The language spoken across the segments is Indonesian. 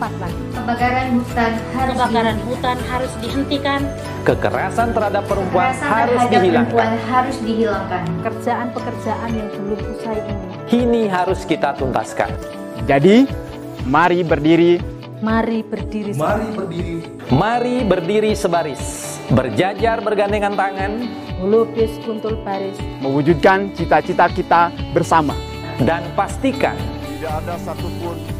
cepat lagi. Kebakaran hutan harus Kebakaran hutan harus dihentikan. Kekerasan terhadap perempuan Kekerasan harus terhadap dihilangkan. perempuan harus dihilangkan. Pekerjaan-pekerjaan yang belum usai ini. Ini harus kita tuntaskan. Jadi, mari berdiri, Mari berdiri. Mari berdiri Mari berdiri sebaris, berjajar bergandengan tangan, Melukis kuntul baris. mewujudkan cita-cita kita bersama. dan pastikan Tidak ada satupun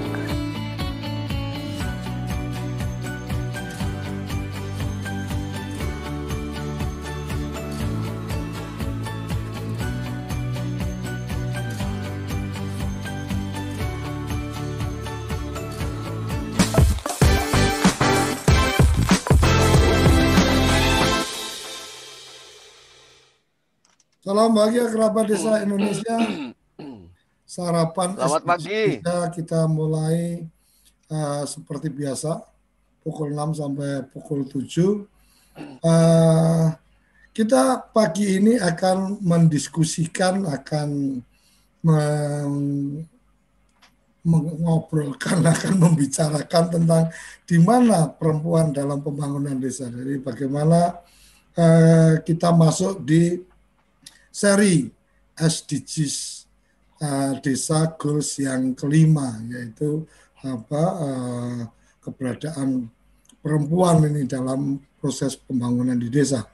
Salam bahagia kerabat desa Indonesia. Sarapan Selamat pagi. Indonesia kita mulai uh, seperti biasa pukul 6 sampai pukul 7. Uh, kita pagi ini akan mendiskusikan, akan meng- mengobrolkan, akan membicarakan tentang di mana perempuan dalam pembangunan desa. Jadi bagaimana uh, kita masuk di seri SDGs uh, desa goals yang kelima yaitu apa uh, keberadaan perempuan ini dalam proses pembangunan di desa.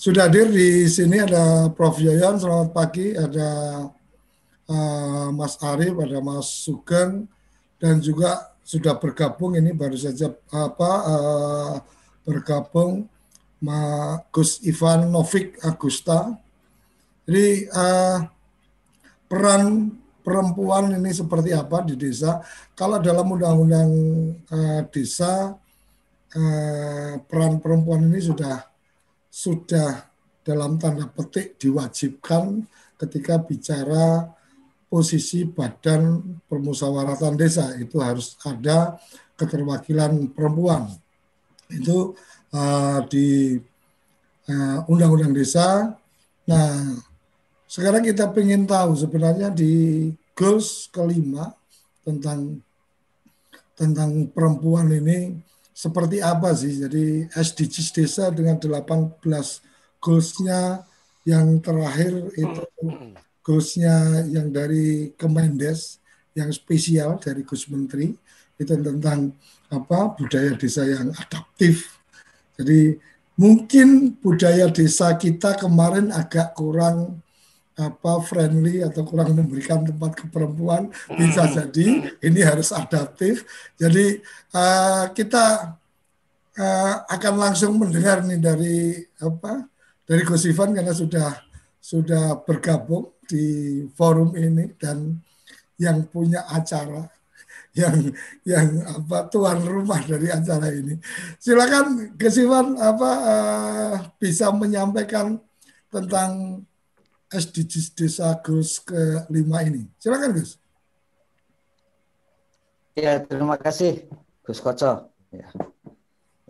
Sudah hadir di sini ada Prof Yoyon, selamat pagi, ada uh, Mas Arif, ada Mas Sugeng, dan juga sudah bergabung ini baru saja apa uh, bergabung Gus Ivan Novik Agusta. Jadi uh, peran perempuan ini seperti apa di desa? Kalau dalam undang-undang uh, desa uh, peran perempuan ini sudah sudah dalam tanda petik diwajibkan ketika bicara posisi badan permusyawaratan desa itu harus ada keterwakilan perempuan. Itu uh, di uh, undang-undang desa. Nah, sekarang kita ingin tahu sebenarnya di goals kelima tentang tentang perempuan ini seperti apa sih? Jadi SDGs desa dengan 18 goalsnya yang terakhir itu goalsnya yang dari Kemendes yang spesial dari Gus Menteri itu tentang apa budaya desa yang adaptif jadi mungkin budaya desa kita kemarin agak kurang apa friendly atau kurang memberikan tempat ke perempuan bisa jadi ini harus adaptif. Jadi uh, kita uh, akan langsung mendengar nih dari apa dari Gus Ivan karena sudah sudah bergabung di forum ini dan yang punya acara yang yang apa tuan rumah dari acara ini. Silakan Gesiwan apa uh, bisa menyampaikan tentang SDGs Desa Gus kelima ini. Silakan Gus. Ya, terima kasih Gus Koco. Ya.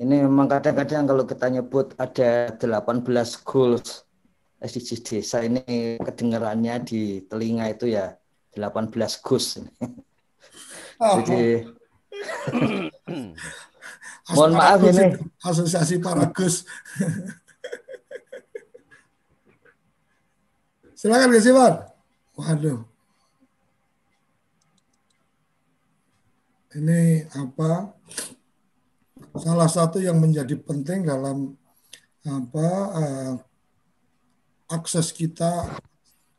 Ini memang kadang-kadang kalau kita nyebut ada 18 goals SDGs desa ini kedengarannya di telinga itu ya 18 Gus. Jadi mohon maaf ini asosiasi para Gus. Silakan Gus Iwan. Waduh. Ini apa? Salah satu yang menjadi penting dalam apa uh, akses kita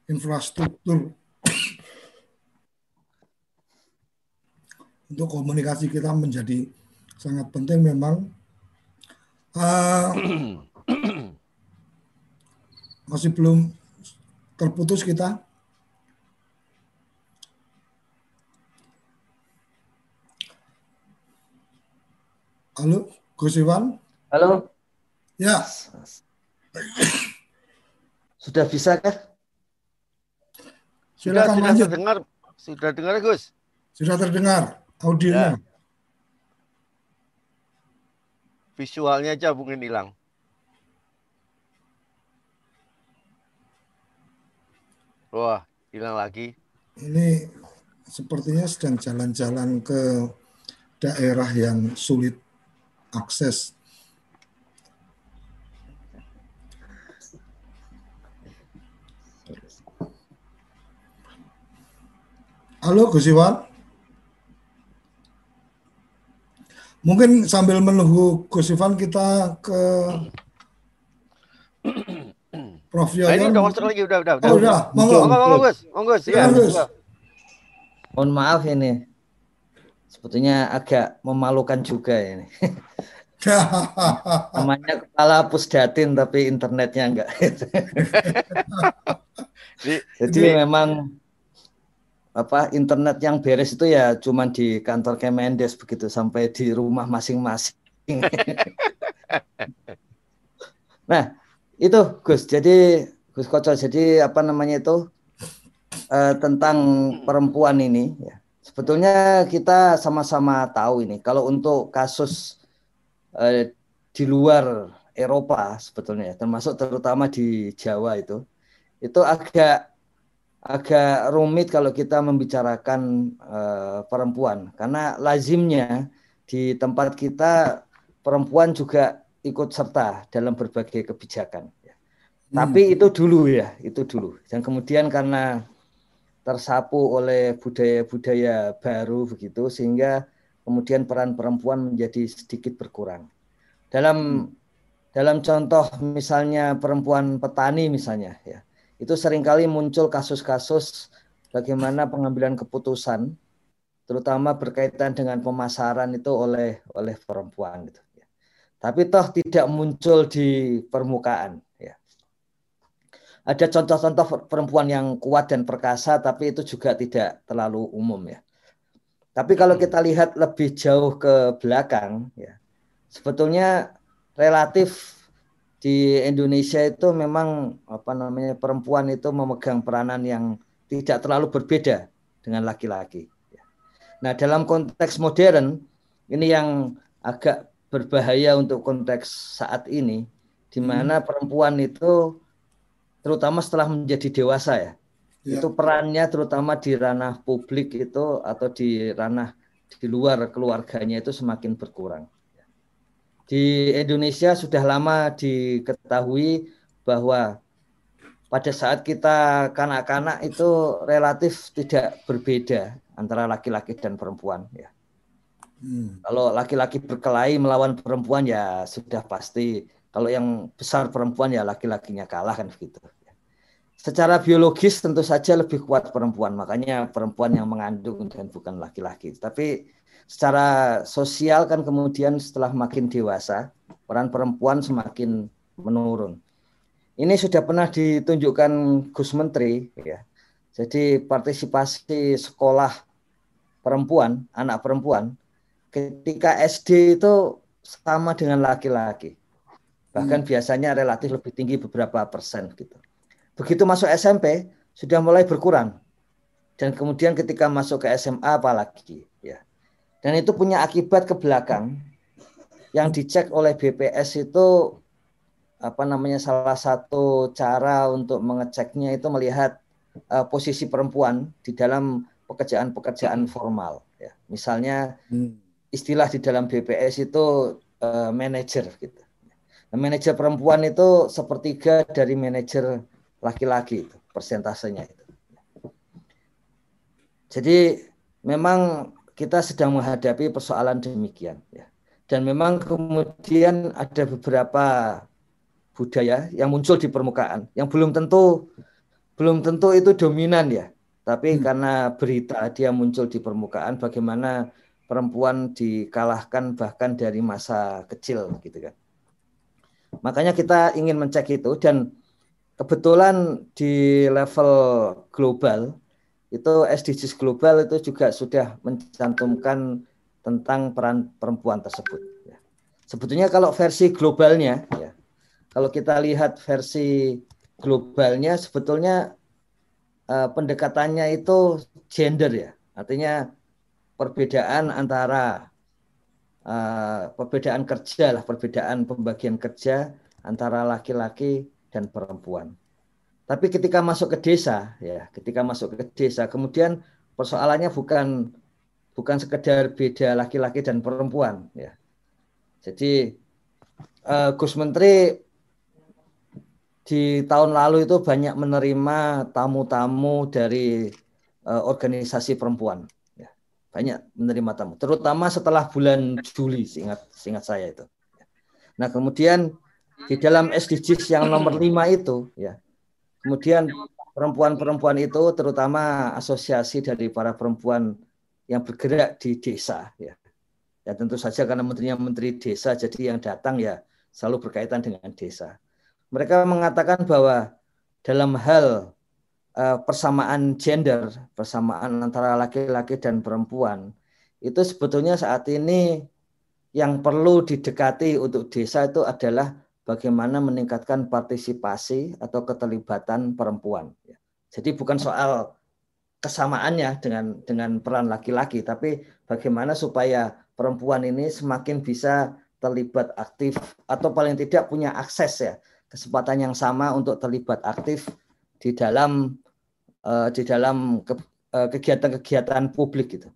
infrastruktur untuk komunikasi kita menjadi sangat penting memang uh, masih belum terputus kita Halo, Gus Iwan. Halo. Ya. Sudah bisa kah? Silakan sudah, lanjut. Sudah terdengar, sudah dengar Gus? Sudah terdengar audionya. Ya. Visualnya aja mungkin hilang. Wah, hilang lagi. Ini sepertinya sedang jalan-jalan ke daerah yang sulit akses. Halo Gus Iwan. Mungkin sambil menunggu Gus Iwan kita ke Prof. Nah, ini udah masuk lagi, udah, udah. Oh, udah. Monggo. Monggo, monggo, Gus. Monggo, ya. Mohon maaf ini. Sebetulnya agak memalukan juga ini. Namanya kepala pusdatin tapi internetnya enggak. Jadi memang apa internet yang beres itu ya cuman di kantor Kemendes begitu sampai di rumah masing-masing. nah, itu Gus. Jadi Gus Koco jadi apa namanya itu eh, tentang perempuan ini ya. Sebetulnya kita sama-sama tahu ini kalau untuk kasus eh, di luar Eropa sebetulnya termasuk terutama di Jawa itu itu agak agak rumit kalau kita membicarakan uh, perempuan karena lazimnya di tempat kita perempuan juga ikut serta dalam berbagai kebijakan. Hmm. Tapi itu dulu ya, itu dulu. Dan kemudian karena tersapu oleh budaya-budaya baru begitu sehingga kemudian peran perempuan menjadi sedikit berkurang. Dalam hmm. dalam contoh misalnya perempuan petani misalnya ya itu sering kali muncul kasus-kasus bagaimana pengambilan keputusan terutama berkaitan dengan pemasaran itu oleh oleh perempuan gitu ya. Tapi toh tidak muncul di permukaan ya. Ada contoh-contoh perempuan yang kuat dan perkasa tapi itu juga tidak terlalu umum ya. Tapi kalau kita lihat lebih jauh ke belakang ya. Sebetulnya relatif di Indonesia itu memang apa namanya perempuan itu memegang peranan yang tidak terlalu berbeda dengan laki-laki. Nah dalam konteks modern ini yang agak berbahaya untuk konteks saat ini, di hmm. mana hmm. perempuan itu terutama setelah menjadi dewasa ya, ya, itu perannya terutama di ranah publik itu atau di ranah di luar keluarganya itu semakin berkurang di Indonesia sudah lama diketahui bahwa pada saat kita kanak-kanak itu relatif tidak berbeda antara laki-laki dan perempuan ya. Hmm. Kalau laki-laki berkelahi melawan perempuan ya sudah pasti. Kalau yang besar perempuan ya laki-lakinya kalah kan begitu. Secara biologis tentu saja lebih kuat perempuan, makanya perempuan yang mengandung dan bukan laki-laki. Tapi secara sosial kan kemudian setelah makin dewasa peran perempuan semakin menurun. Ini sudah pernah ditunjukkan Gus Menteri ya. Jadi partisipasi sekolah perempuan, anak perempuan ketika SD itu sama dengan laki-laki. Bahkan hmm. biasanya relatif lebih tinggi beberapa persen gitu. Begitu masuk SMP sudah mulai berkurang. Dan kemudian ketika masuk ke SMA apalagi ya dan itu punya akibat ke belakang yang dicek oleh BPS itu apa namanya salah satu cara untuk mengeceknya itu melihat uh, posisi perempuan di dalam pekerjaan-pekerjaan formal ya. Misalnya hmm. istilah di dalam BPS itu uh, manajer gitu. Nah, manajer perempuan itu sepertiga dari manajer laki-laki itu. persentasenya itu. Jadi memang kita sedang menghadapi persoalan demikian ya. Dan memang kemudian ada beberapa budaya yang muncul di permukaan yang belum tentu belum tentu itu dominan ya. Tapi hmm. karena berita dia muncul di permukaan bagaimana perempuan dikalahkan bahkan dari masa kecil gitu kan. Makanya kita ingin mencek itu dan kebetulan di level global itu SDGs global itu juga sudah mencantumkan tentang peran perempuan tersebut. Ya. Sebetulnya kalau versi globalnya, ya, kalau kita lihat versi globalnya, sebetulnya uh, pendekatannya itu gender ya, artinya perbedaan antara uh, perbedaan kerja lah, perbedaan pembagian kerja antara laki-laki dan perempuan. Tapi ketika masuk ke desa, ya, ketika masuk ke desa, kemudian persoalannya bukan bukan sekedar beda laki-laki dan perempuan, ya. Jadi uh, Gus Menteri di tahun lalu itu banyak menerima tamu-tamu dari uh, organisasi perempuan, ya. banyak menerima tamu, terutama setelah bulan Juli, seingat seingat saya itu. Nah kemudian di dalam SDGs yang nomor lima itu, ya Kemudian perempuan-perempuan itu terutama asosiasi dari para perempuan yang bergerak di desa ya. Ya tentu saja karena menterinya menteri desa jadi yang datang ya selalu berkaitan dengan desa. Mereka mengatakan bahwa dalam hal uh, persamaan gender, persamaan antara laki-laki dan perempuan itu sebetulnya saat ini yang perlu didekati untuk desa itu adalah bagaimana meningkatkan partisipasi atau keterlibatan perempuan. Ya. Jadi bukan soal kesamaannya dengan dengan peran laki-laki, tapi bagaimana supaya perempuan ini semakin bisa terlibat aktif atau paling tidak punya akses ya kesempatan yang sama untuk terlibat aktif di dalam uh, di dalam eh, kegiatan-kegiatan publik gitu.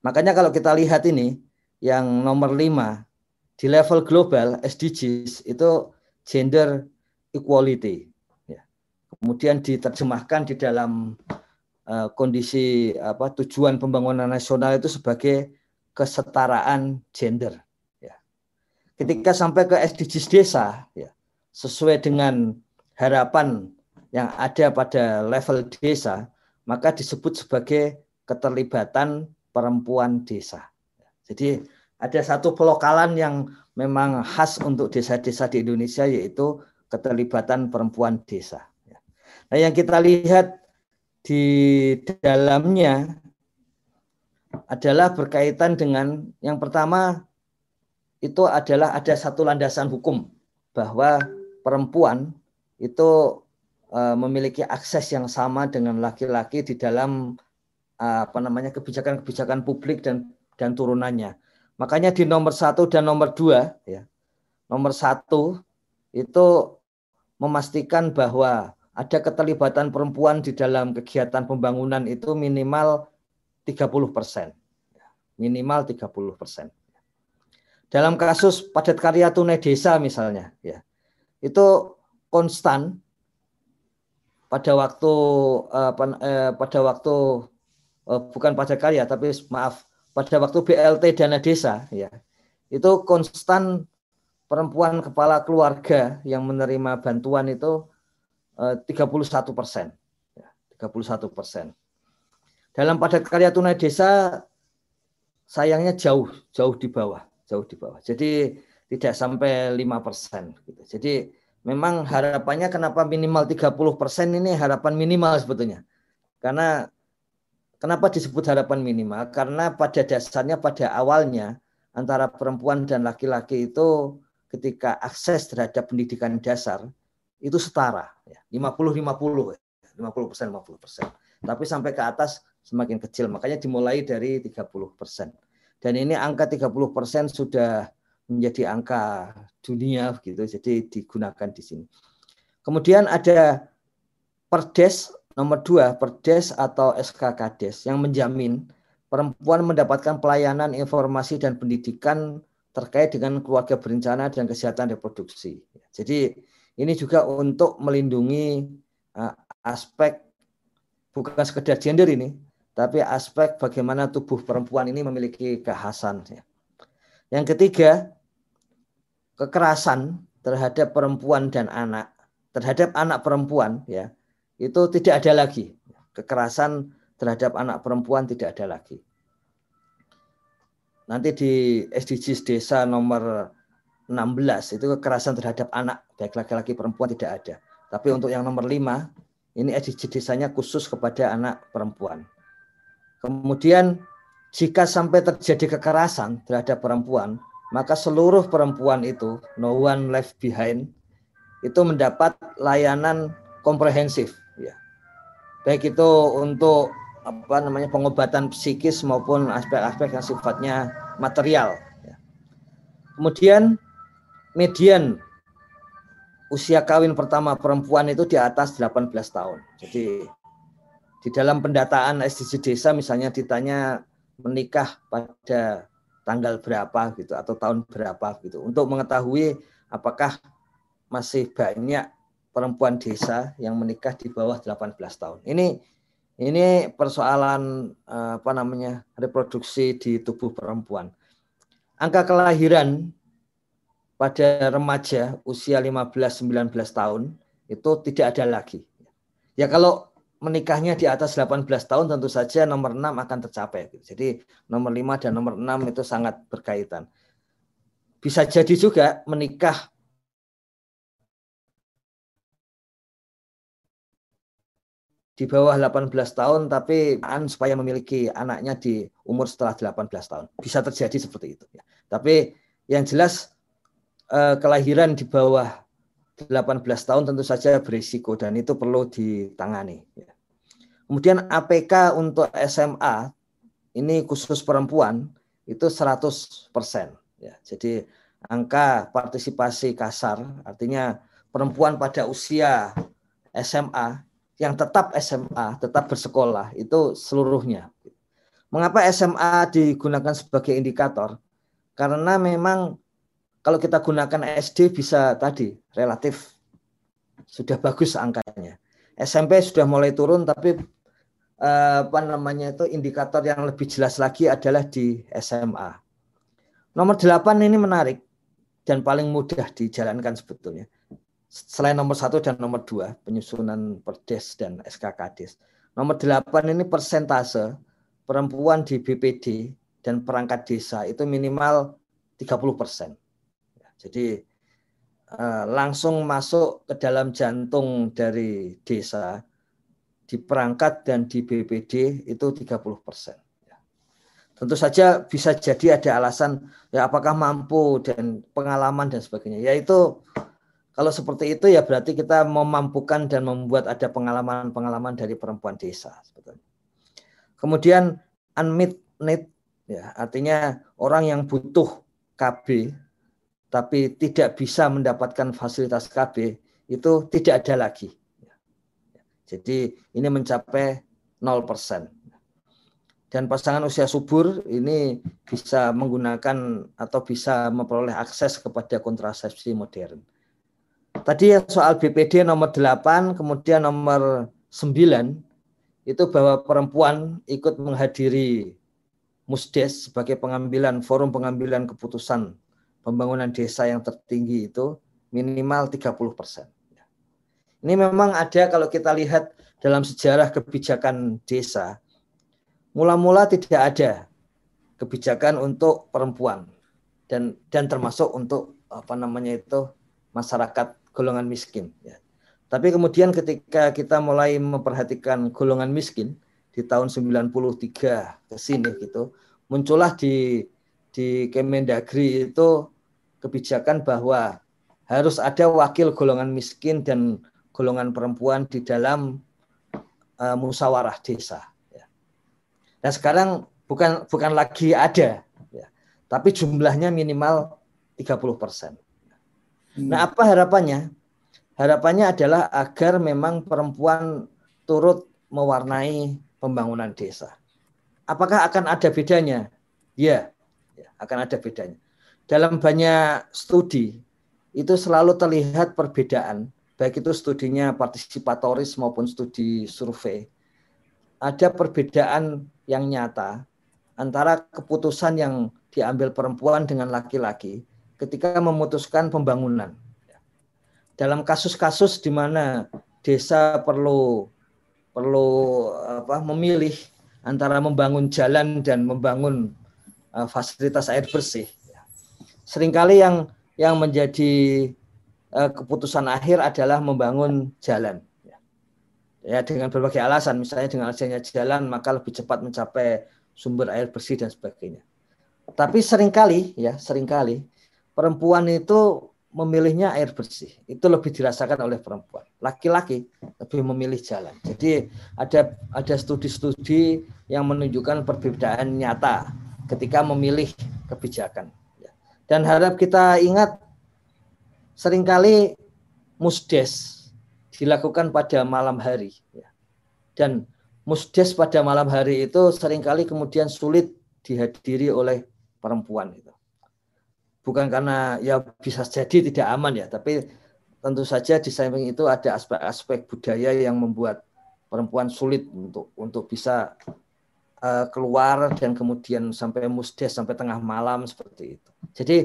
Makanya kalau kita lihat ini yang nomor lima di level global SDGs itu gender equality. Ya. Kemudian diterjemahkan di dalam uh, kondisi apa tujuan pembangunan nasional itu sebagai kesetaraan gender. Ya. Ketika sampai ke SDGs desa, ya, sesuai dengan harapan yang ada pada level desa, maka disebut sebagai keterlibatan perempuan desa. Jadi ada satu pelokalan yang memang khas untuk desa-desa di Indonesia yaitu keterlibatan perempuan desa. Nah yang kita lihat di dalamnya adalah berkaitan dengan yang pertama itu adalah ada satu landasan hukum bahwa perempuan itu uh, memiliki akses yang sama dengan laki-laki di dalam uh, apa namanya kebijakan-kebijakan publik dan dan turunannya. Makanya di nomor satu dan nomor dua, ya, nomor satu itu memastikan bahwa ada keterlibatan perempuan di dalam kegiatan pembangunan itu minimal 30 persen. Minimal 30 persen. Dalam kasus padat karya tunai desa misalnya, ya, itu konstan pada waktu eh, eh, pada waktu eh, bukan padat karya tapi maaf pada waktu BLT dana desa ya itu konstan perempuan kepala keluarga yang menerima bantuan itu eh, 31 persen. Ya, 31 persen. Dalam padat karya tunai desa sayangnya jauh jauh di bawah jauh di bawah. Jadi tidak sampai 5 persen. Gitu. Jadi memang harapannya kenapa minimal 30 persen ini harapan minimal sebetulnya. Karena Kenapa disebut harapan minimal? Karena pada dasarnya pada awalnya antara perempuan dan laki-laki itu ketika akses terhadap pendidikan dasar itu setara, 50-50, 50 persen, 50 persen. Tapi sampai ke atas semakin kecil, makanya dimulai dari 30 persen. Dan ini angka 30 persen sudah menjadi angka dunia gitu, jadi digunakan di sini. Kemudian ada perdes Nomor dua, Perdes atau SKKDes yang menjamin perempuan mendapatkan pelayanan informasi dan pendidikan terkait dengan keluarga berencana dan kesehatan reproduksi. Jadi ini juga untuk melindungi uh, aspek bukan sekedar gender ini, tapi aspek bagaimana tubuh perempuan ini memiliki kekhasan. Ya. Yang ketiga, kekerasan terhadap perempuan dan anak, terhadap anak perempuan ya, itu tidak ada lagi. Kekerasan terhadap anak perempuan tidak ada lagi. Nanti di SDGs desa nomor 16 itu kekerasan terhadap anak baik laki-laki perempuan tidak ada. Tapi untuk yang nomor 5 ini SDGs desanya khusus kepada anak perempuan. Kemudian jika sampai terjadi kekerasan terhadap perempuan, maka seluruh perempuan itu no one left behind itu mendapat layanan komprehensif. Baik itu untuk apa namanya pengobatan psikis maupun aspek-aspek yang sifatnya material. Ya. Kemudian median usia kawin pertama perempuan itu di atas 18 tahun. Jadi di dalam pendataan SDG desa misalnya ditanya menikah pada tanggal berapa gitu atau tahun berapa gitu untuk mengetahui apakah masih banyak perempuan desa yang menikah di bawah 18 tahun. Ini ini persoalan eh, apa namanya reproduksi di tubuh perempuan. Angka kelahiran pada remaja usia 15-19 tahun itu tidak ada lagi. Ya kalau menikahnya di atas 18 tahun tentu saja nomor 6 akan tercapai. Jadi nomor 5 dan nomor 6 itu sangat berkaitan. Bisa jadi juga menikah di bawah 18 tahun tapi supaya memiliki anaknya di umur setelah 18 tahun. Bisa terjadi seperti itu. Ya. Tapi yang jelas eh, kelahiran di bawah 18 tahun tentu saja berisiko dan itu perlu ditangani. Ya. Kemudian APK untuk SMA ini khusus perempuan itu 100 persen. Ya. Jadi angka partisipasi kasar artinya perempuan pada usia SMA yang tetap SMA, tetap bersekolah itu seluruhnya. Mengapa SMA digunakan sebagai indikator? Karena memang kalau kita gunakan SD bisa tadi relatif sudah bagus angkanya. SMP sudah mulai turun tapi eh, apa namanya itu indikator yang lebih jelas lagi adalah di SMA. Nomor 8 ini menarik dan paling mudah dijalankan sebetulnya selain nomor satu dan nomor dua penyusunan perdes dan SKKDes. Nomor delapan ini persentase perempuan di BPD dan perangkat desa itu minimal 30 persen. Jadi eh, langsung masuk ke dalam jantung dari desa di perangkat dan di BPD itu 30 persen. Tentu saja bisa jadi ada alasan ya apakah mampu dan pengalaman dan sebagainya. Yaitu kalau seperti itu ya berarti kita memampukan dan membuat ada pengalaman-pengalaman dari perempuan desa. Kemudian unmet need ya artinya orang yang butuh KB tapi tidak bisa mendapatkan fasilitas KB itu tidak ada lagi. Jadi ini mencapai 0%. Dan pasangan usia subur ini bisa menggunakan atau bisa memperoleh akses kepada kontrasepsi modern. Tadi yang soal BPD nomor 8, kemudian nomor 9, itu bahwa perempuan ikut menghadiri Musdes sebagai pengambilan forum pengambilan keputusan pembangunan desa yang tertinggi itu minimal 30 persen. Ini memang ada kalau kita lihat dalam sejarah kebijakan desa, mula-mula tidak ada kebijakan untuk perempuan dan dan termasuk untuk apa namanya itu masyarakat golongan miskin. Ya. Tapi kemudian ketika kita mulai memperhatikan golongan miskin di tahun 93 ke sini gitu, muncullah di di Kemendagri itu kebijakan bahwa harus ada wakil golongan miskin dan golongan perempuan di dalam uh, musyawarah desa. Ya. Nah sekarang bukan bukan lagi ada, ya, tapi jumlahnya minimal 30 persen. Nah, apa harapannya? Harapannya adalah agar memang perempuan turut mewarnai pembangunan desa. Apakah akan ada bedanya? Ya, ya akan ada bedanya. Dalam banyak studi itu selalu terlihat perbedaan baik itu studinya partisipatoris maupun studi survei, ada perbedaan yang nyata antara keputusan yang diambil perempuan dengan laki-laki ketika memutuskan pembangunan. Dalam kasus-kasus di mana desa perlu perlu apa, memilih antara membangun jalan dan membangun uh, fasilitas air bersih. Seringkali yang yang menjadi uh, keputusan akhir adalah membangun jalan. Ya dengan berbagai alasan, misalnya dengan adanya jalan maka lebih cepat mencapai sumber air bersih dan sebagainya. Tapi sering kali ya sering kali perempuan itu memilihnya air bersih. Itu lebih dirasakan oleh perempuan. Laki-laki lebih memilih jalan. Jadi ada ada studi-studi yang menunjukkan perbedaan nyata ketika memilih kebijakan. Dan harap kita ingat sering kali musdes dilakukan pada malam hari. Dan musdes pada malam hari itu sering kali kemudian sulit dihadiri oleh perempuan bukan karena ya bisa jadi tidak aman ya, tapi tentu saja di samping itu ada aspek-aspek budaya yang membuat perempuan sulit untuk untuk bisa uh, keluar dan kemudian sampai musdes sampai tengah malam seperti itu. Jadi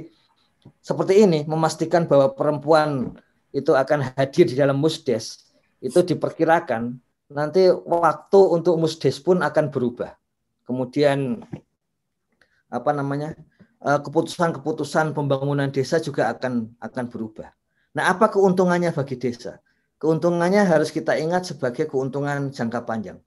seperti ini memastikan bahwa perempuan itu akan hadir di dalam musdes itu diperkirakan nanti waktu untuk musdes pun akan berubah. Kemudian apa namanya? Eh, keputusan-keputusan pembangunan desa juga akan akan berubah. Nah, apa keuntungannya bagi desa? Keuntungannya harus kita ingat sebagai keuntungan jangka panjang.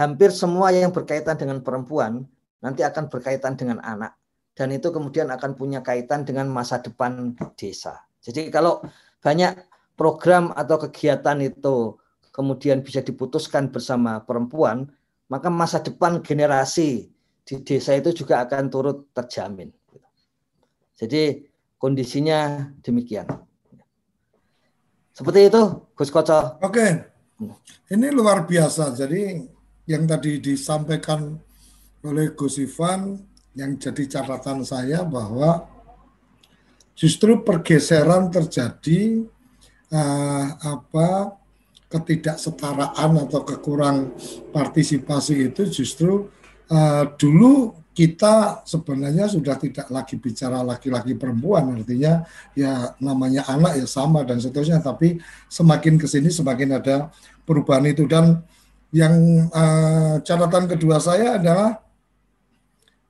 Hampir semua yang berkaitan dengan perempuan nanti akan berkaitan dengan anak dan itu kemudian akan punya kaitan dengan masa depan desa. Jadi kalau banyak program atau kegiatan itu kemudian bisa diputuskan bersama perempuan, maka masa depan generasi di desa itu juga akan turut terjamin. Jadi kondisinya demikian. Seperti itu, Gus Koco. Oke, ini luar biasa. Jadi yang tadi disampaikan oleh Gus Ivan, yang jadi catatan saya bahwa justru pergeseran terjadi uh, apa ketidaksetaraan atau kekurang partisipasi itu justru uh, dulu kita sebenarnya sudah tidak lagi bicara laki-laki perempuan artinya ya namanya anak ya sama dan seterusnya tapi semakin ke sini semakin ada perubahan itu. Dan yang uh, catatan kedua saya adalah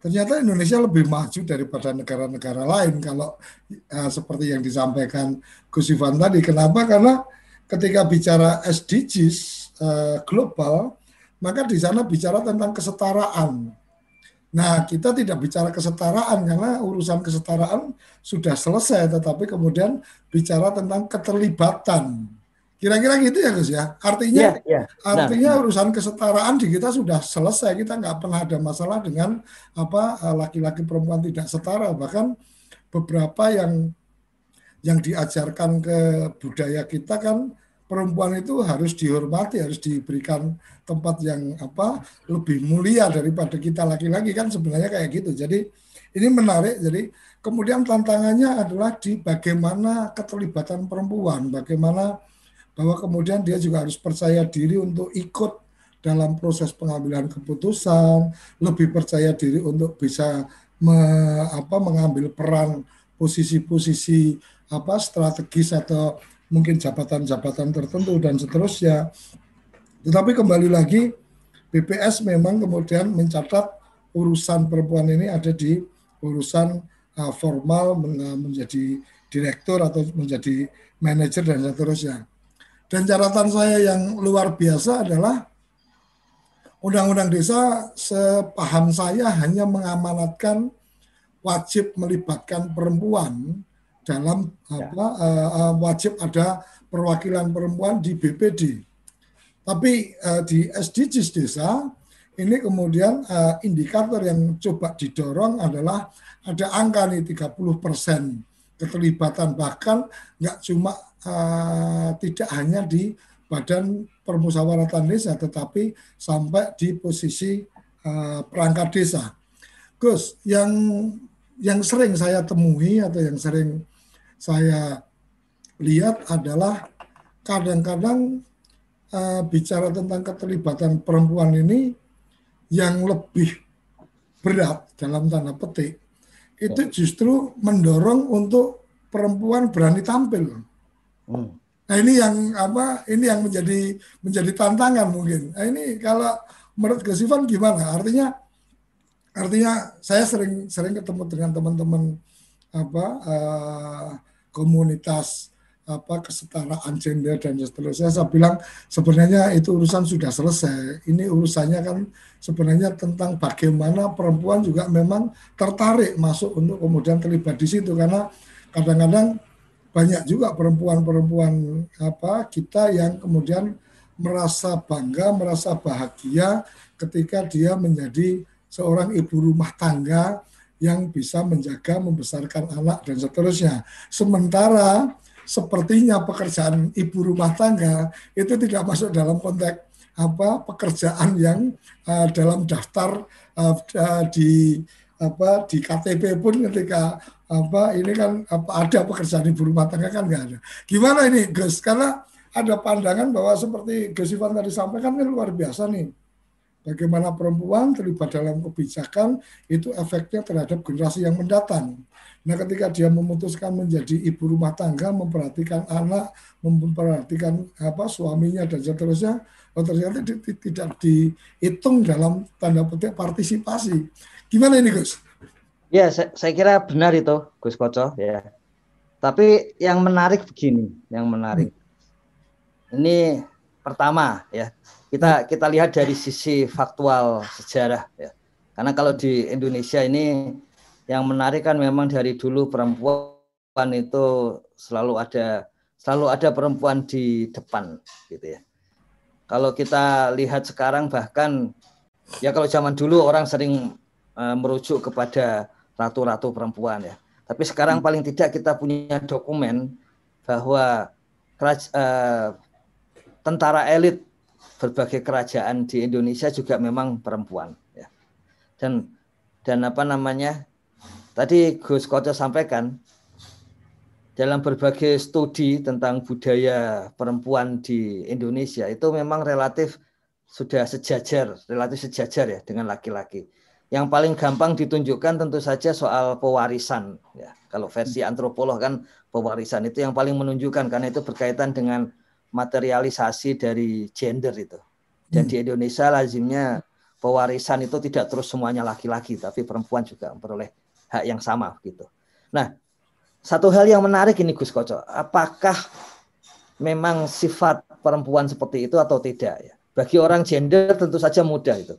ternyata Indonesia lebih maju daripada negara-negara lain kalau uh, seperti yang disampaikan Gus Ivan tadi. Kenapa? Karena ketika bicara SDGs uh, global maka di sana bicara tentang kesetaraan Nah, kita tidak bicara kesetaraan karena urusan kesetaraan sudah selesai, tetapi kemudian bicara tentang keterlibatan. Kira-kira gitu ya, Gus ya. Artinya, yeah, yeah. artinya nah. urusan kesetaraan di kita sudah selesai. Kita nggak pernah ada masalah dengan apa eh, laki-laki perempuan tidak setara. Bahkan beberapa yang yang diajarkan ke budaya kita kan perempuan itu harus dihormati, harus diberikan tempat yang apa lebih mulia daripada kita laki-laki kan sebenarnya kayak gitu. Jadi ini menarik. Jadi kemudian tantangannya adalah di bagaimana keterlibatan perempuan, bagaimana bahwa kemudian dia juga harus percaya diri untuk ikut dalam proses pengambilan keputusan, lebih percaya diri untuk bisa me, apa, mengambil peran posisi-posisi apa strategis atau mungkin jabatan-jabatan tertentu dan seterusnya. Tetapi kembali lagi BPS memang kemudian mencatat urusan perempuan ini ada di urusan uh, formal menjadi direktur atau menjadi manajer dan seterusnya. Dan catatan saya yang luar biasa adalah Undang-Undang Desa sepaham saya hanya mengamanatkan wajib melibatkan perempuan dalam ya. apa uh, wajib ada perwakilan perempuan di BPD. Tapi uh, di SDGs desa ini kemudian uh, indikator yang coba didorong adalah ada angka nih 30 persen keterlibatan bahkan nggak cuma uh, tidak hanya di badan permusyawaratan desa tetapi sampai di posisi uh, perangkat desa. Gus, yang yang sering saya temui atau yang sering saya lihat adalah kadang-kadang uh, bicara tentang keterlibatan perempuan ini yang lebih berat dalam tanda petik itu justru mendorong untuk perempuan berani tampil. Hmm. Nah ini yang apa? Ini yang menjadi menjadi tantangan mungkin. Nah ini kalau menurut Gusifan gimana? Artinya artinya saya sering sering ketemu dengan teman-teman apa uh, komunitas apa kesetaraan gender dan seterusnya. Saya bilang sebenarnya itu urusan sudah selesai. Ini urusannya kan sebenarnya tentang bagaimana perempuan juga memang tertarik masuk untuk kemudian terlibat di situ. Karena kadang-kadang banyak juga perempuan-perempuan apa kita yang kemudian merasa bangga, merasa bahagia ketika dia menjadi seorang ibu rumah tangga yang bisa menjaga, membesarkan anak dan seterusnya. Sementara sepertinya pekerjaan ibu rumah tangga itu tidak masuk dalam konteks apa pekerjaan yang uh, dalam daftar uh, di apa di KTP pun ketika apa ini kan apa ada pekerjaan ibu rumah tangga kan nggak ada. Gimana ini Gus? Karena ada pandangan bahwa seperti Gus Ivan tadi sampaikan kan luar biasa nih. Bagaimana perempuan terlibat dalam kebijakan itu efeknya terhadap generasi yang mendatang. Nah, ketika dia memutuskan menjadi ibu rumah tangga, memperhatikan anak, memperhatikan apa suaminya dan seterusnya, oh, ternyata tidak dihitung dalam tanda petik partisipasi. Gimana ini, Gus? Ya, saya, saya kira benar itu, Gus Koco. Ya. Tapi yang menarik begini, yang menarik. Hmm. Ini pertama ya, kita kita lihat dari sisi faktual sejarah ya. Karena kalau di Indonesia ini yang menarik kan memang dari dulu perempuan itu selalu ada selalu ada perempuan di depan gitu ya. Kalau kita lihat sekarang bahkan ya kalau zaman dulu orang sering uh, merujuk kepada ratu-ratu perempuan ya. Tapi sekarang hmm. paling tidak kita punya dokumen bahwa uh, tentara elit berbagai kerajaan di Indonesia juga memang perempuan ya. Dan dan apa namanya? Tadi Gus Koco sampaikan dalam berbagai studi tentang budaya perempuan di Indonesia itu memang relatif sudah sejajar, relatif sejajar ya dengan laki-laki. Yang paling gampang ditunjukkan tentu saja soal pewarisan. Ya, kalau versi antropolog kan pewarisan itu yang paling menunjukkan karena itu berkaitan dengan materialisasi dari gender itu. Dan di hmm. Indonesia lazimnya pewarisan itu tidak terus semuanya laki-laki, tapi perempuan juga memperoleh hak yang sama gitu. Nah, satu hal yang menarik ini Gus Koco, apakah memang sifat perempuan seperti itu atau tidak ya? Bagi orang gender tentu saja mudah itu.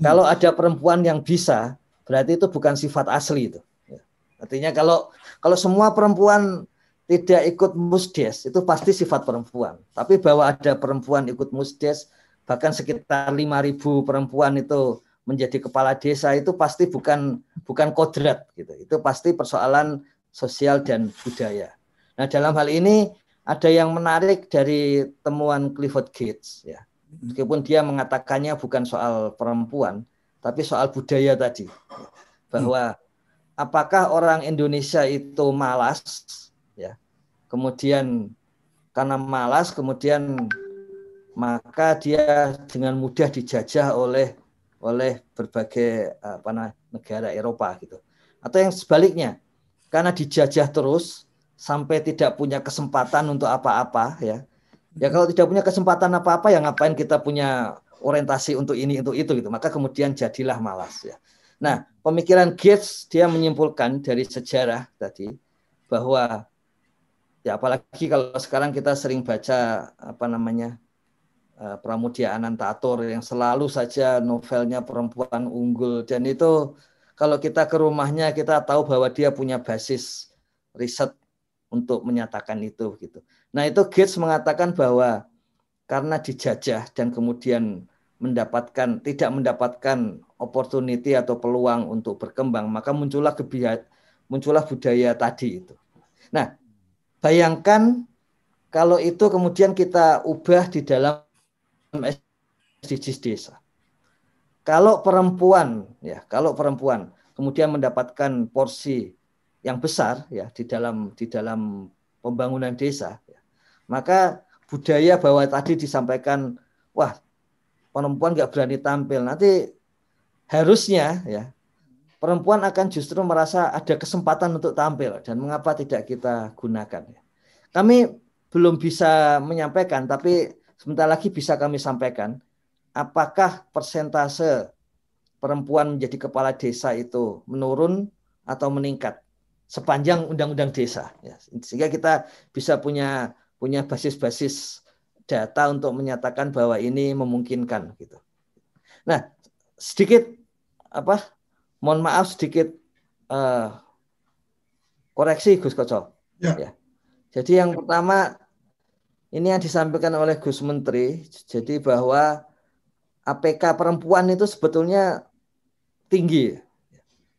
Kalau ada perempuan yang bisa, berarti itu bukan sifat asli itu. Ya. Artinya kalau kalau semua perempuan tidak ikut musdes itu pasti sifat perempuan. Tapi bahwa ada perempuan ikut musdes bahkan sekitar 5.000 perempuan itu menjadi kepala desa itu pasti bukan bukan kodrat gitu. Itu pasti persoalan sosial dan budaya. Nah, dalam hal ini ada yang menarik dari temuan Clifford Gates ya meskipun dia mengatakannya bukan soal perempuan, tapi soal budaya tadi. Bahwa apakah orang Indonesia itu malas. Kemudian karena malas kemudian maka dia dengan mudah dijajah oleh oleh berbagai apa nah, negara Eropa gitu. Atau yang sebaliknya, karena dijajah terus sampai tidak punya kesempatan untuk apa-apa ya Ya kalau tidak punya kesempatan apa-apa ya ngapain kita punya orientasi untuk ini untuk itu gitu. Maka kemudian jadilah malas ya. Nah, pemikiran Gates dia menyimpulkan dari sejarah tadi bahwa ya apalagi kalau sekarang kita sering baca apa namanya uh, Pramudia Anantatur yang selalu saja novelnya perempuan unggul dan itu kalau kita ke rumahnya kita tahu bahwa dia punya basis riset untuk menyatakan itu gitu. Nah, itu Gates mengatakan bahwa karena dijajah dan kemudian mendapatkan tidak mendapatkan opportunity atau peluang untuk berkembang, maka muncullah kebiasaan muncullah budaya tadi itu. Nah, bayangkan kalau itu kemudian kita ubah di dalam SDGs desa. Kalau perempuan ya, kalau perempuan kemudian mendapatkan porsi yang besar ya di dalam di dalam pembangunan desa ya. maka budaya bahwa tadi disampaikan, wah perempuan nggak berani tampil. Nanti harusnya ya perempuan akan justru merasa ada kesempatan untuk tampil dan mengapa tidak kita gunakan. Kami belum bisa menyampaikan, tapi sebentar lagi bisa kami sampaikan apakah persentase perempuan menjadi kepala desa itu menurun atau meningkat sepanjang undang-undang desa ya. sehingga kita bisa punya punya basis-basis data untuk menyatakan bahwa ini memungkinkan gitu. Nah, sedikit apa? Mohon maaf sedikit uh, koreksi Gus Koco. Ya. ya. Jadi yang pertama ini yang disampaikan oleh Gus Menteri, jadi bahwa APK perempuan itu sebetulnya tinggi.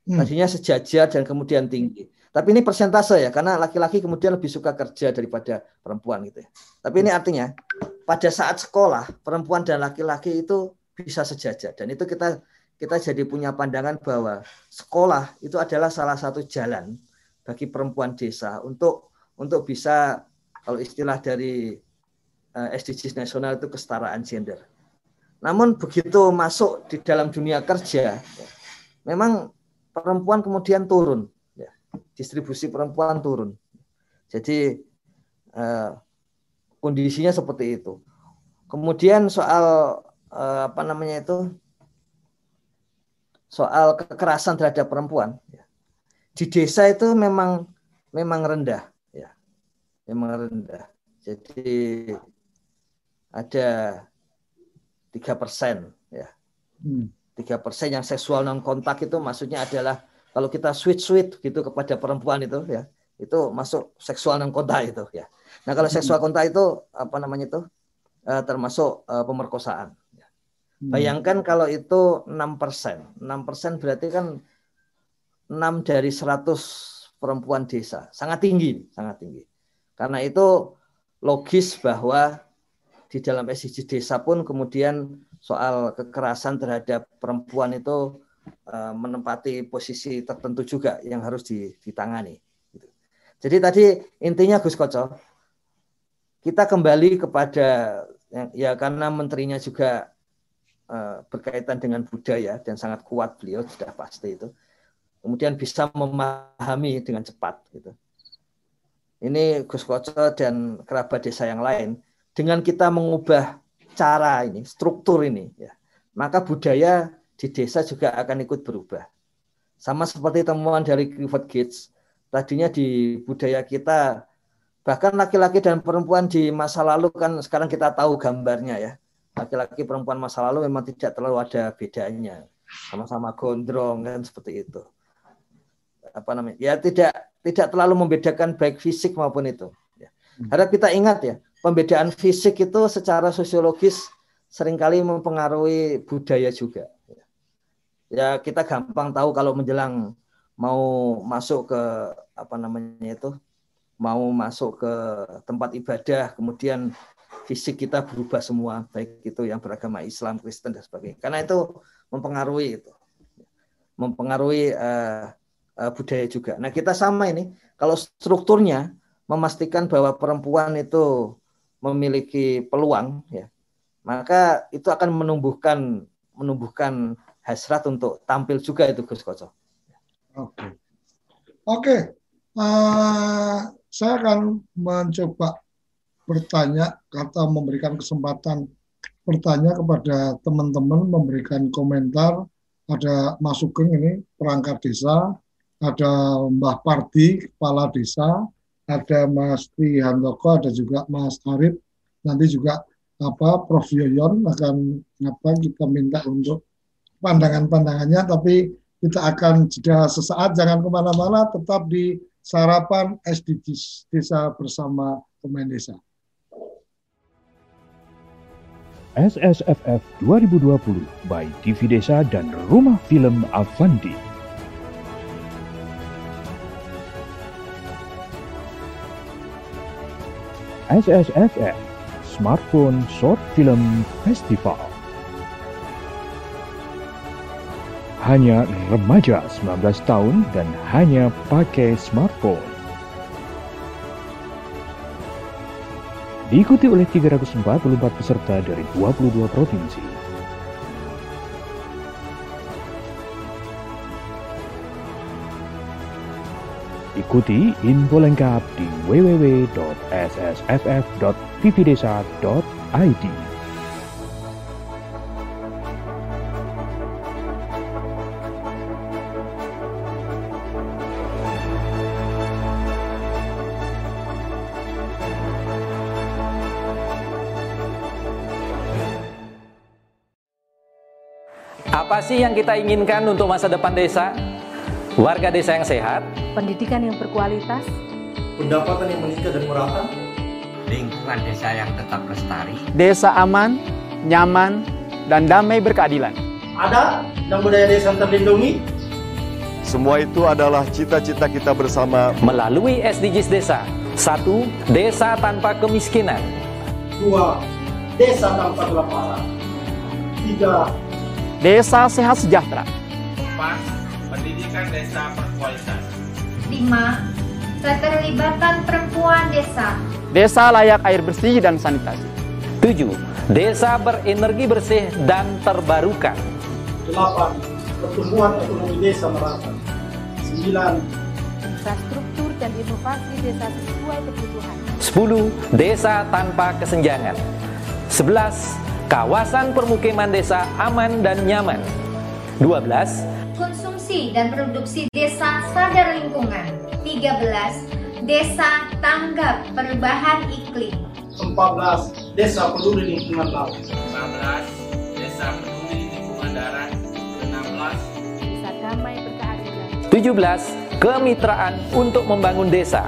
Hmm. Tadinya sejajar dan kemudian tinggi. Tapi ini persentase ya, karena laki-laki kemudian lebih suka kerja daripada perempuan gitu ya. Tapi ini artinya pada saat sekolah perempuan dan laki-laki itu bisa sejajar dan itu kita kita jadi punya pandangan bahwa sekolah itu adalah salah satu jalan bagi perempuan desa untuk untuk bisa kalau istilah dari eh, SDGs nasional itu kesetaraan gender. Namun begitu masuk di dalam dunia kerja, memang perempuan kemudian turun, ya. distribusi perempuan turun. Jadi uh, kondisinya seperti itu. Kemudian soal uh, apa namanya itu, soal kekerasan terhadap perempuan, ya. di desa itu memang memang rendah, ya, memang rendah. Jadi ada tiga persen ya hmm. tiga persen yang seksual non kontak itu maksudnya adalah kalau kita switch switch gitu kepada perempuan itu ya itu masuk seksual non kontak itu ya nah kalau hmm. seksual kontak itu apa namanya itu uh, termasuk uh, pemerkosaan. Hmm. Bayangkan kalau itu enam persen enam persen berarti kan enam dari seratus perempuan desa sangat tinggi sangat tinggi karena itu logis bahwa di dalam SDG desa pun kemudian soal kekerasan terhadap perempuan itu uh, menempati posisi tertentu juga yang harus ditangani. Gitu. Jadi tadi intinya Gus Koco, kita kembali kepada ya, karena menterinya juga berkaitan dengan budaya dan sangat kuat beliau sudah pasti itu. Kemudian bisa memahami dengan cepat gitu. Ini Gus Koco dan kerabat desa yang lain dengan kita mengubah cara ini, struktur ini, ya, maka budaya di desa juga akan ikut berubah. Sama seperti temuan dari Clifford Gates, tadinya di budaya kita, bahkan laki-laki dan perempuan di masa lalu kan sekarang kita tahu gambarnya ya. Laki-laki perempuan masa lalu memang tidak terlalu ada bedanya. Sama-sama gondrong kan seperti itu. Apa namanya? Ya tidak tidak terlalu membedakan baik fisik maupun itu. Ya. Harap kita ingat ya, pembedaan fisik itu secara sosiologis sering kali mempengaruhi budaya juga. Ya kita gampang tahu kalau menjelang mau masuk ke apa namanya itu, mau masuk ke tempat ibadah, kemudian fisik kita berubah semua, baik itu yang beragama Islam, Kristen dan sebagainya. Karena itu mempengaruhi itu, mempengaruhi uh, uh, budaya juga. Nah kita sama ini, kalau strukturnya memastikan bahwa perempuan itu memiliki peluang ya maka itu akan menumbuhkan menumbuhkan hasrat untuk tampil juga itu Gus Koco. Oke, oke, uh, saya akan mencoba bertanya atau memberikan kesempatan. Bertanya kepada teman-teman memberikan komentar. Ada Mas Sugeng ini perangkat desa, ada Mbah Pardi kepala desa, ada Mas Tri Handoko, ada juga Mas Arif, nanti juga apa Prof. Yoyon akan apa kita minta untuk pandangan-pandangannya, tapi kita akan jeda sesaat, jangan ke mana-mana, tetap di sarapan SDGs Desa bersama pemain desa. SSFF 2020 by TV Desa dan Rumah Film Avandi. SSFF Smartphone Short Film Festival. Hanya remaja 19 tahun dan hanya pakai smartphone. Diikuti oleh 344 peserta dari 22 provinsi. Ikuti info lengkap di www.ssff.tvdesa.id. sih yang kita inginkan untuk masa depan desa? Warga desa yang sehat, pendidikan yang berkualitas, pendapatan yang meningkat dan merata, lingkungan desa yang tetap lestari, desa aman, nyaman, dan damai berkeadilan. Ada dan budaya desa terlindungi. Semua itu adalah cita-cita kita bersama melalui SDGs desa. Satu, desa tanpa kemiskinan. Dua, desa tanpa kelaparan. Tiga, desa sehat sejahtera. Empat, pendidikan desa berkualitas. 5. Keterlibatan perempuan desa. Desa layak air bersih dan sanitasi. 7. Desa berenergi bersih dan terbarukan. 8. Pertumbuhan ekonomi desa merata. 9. Infrastruktur dan inovasi desa sesuai kebutuhan. 10. Desa tanpa kesenjangan. 11. Kawasan permukiman desa aman dan nyaman. 12. Konsumsi dan produksi desa sadar lingkungan. 13. Desa tanggap perubahan iklim. 14. Desa peduli lingkungan laut. 15. Desa peduli lingkungan darat. 16. Desa damai berkeadilan. 17. Kemitraan untuk membangun desa.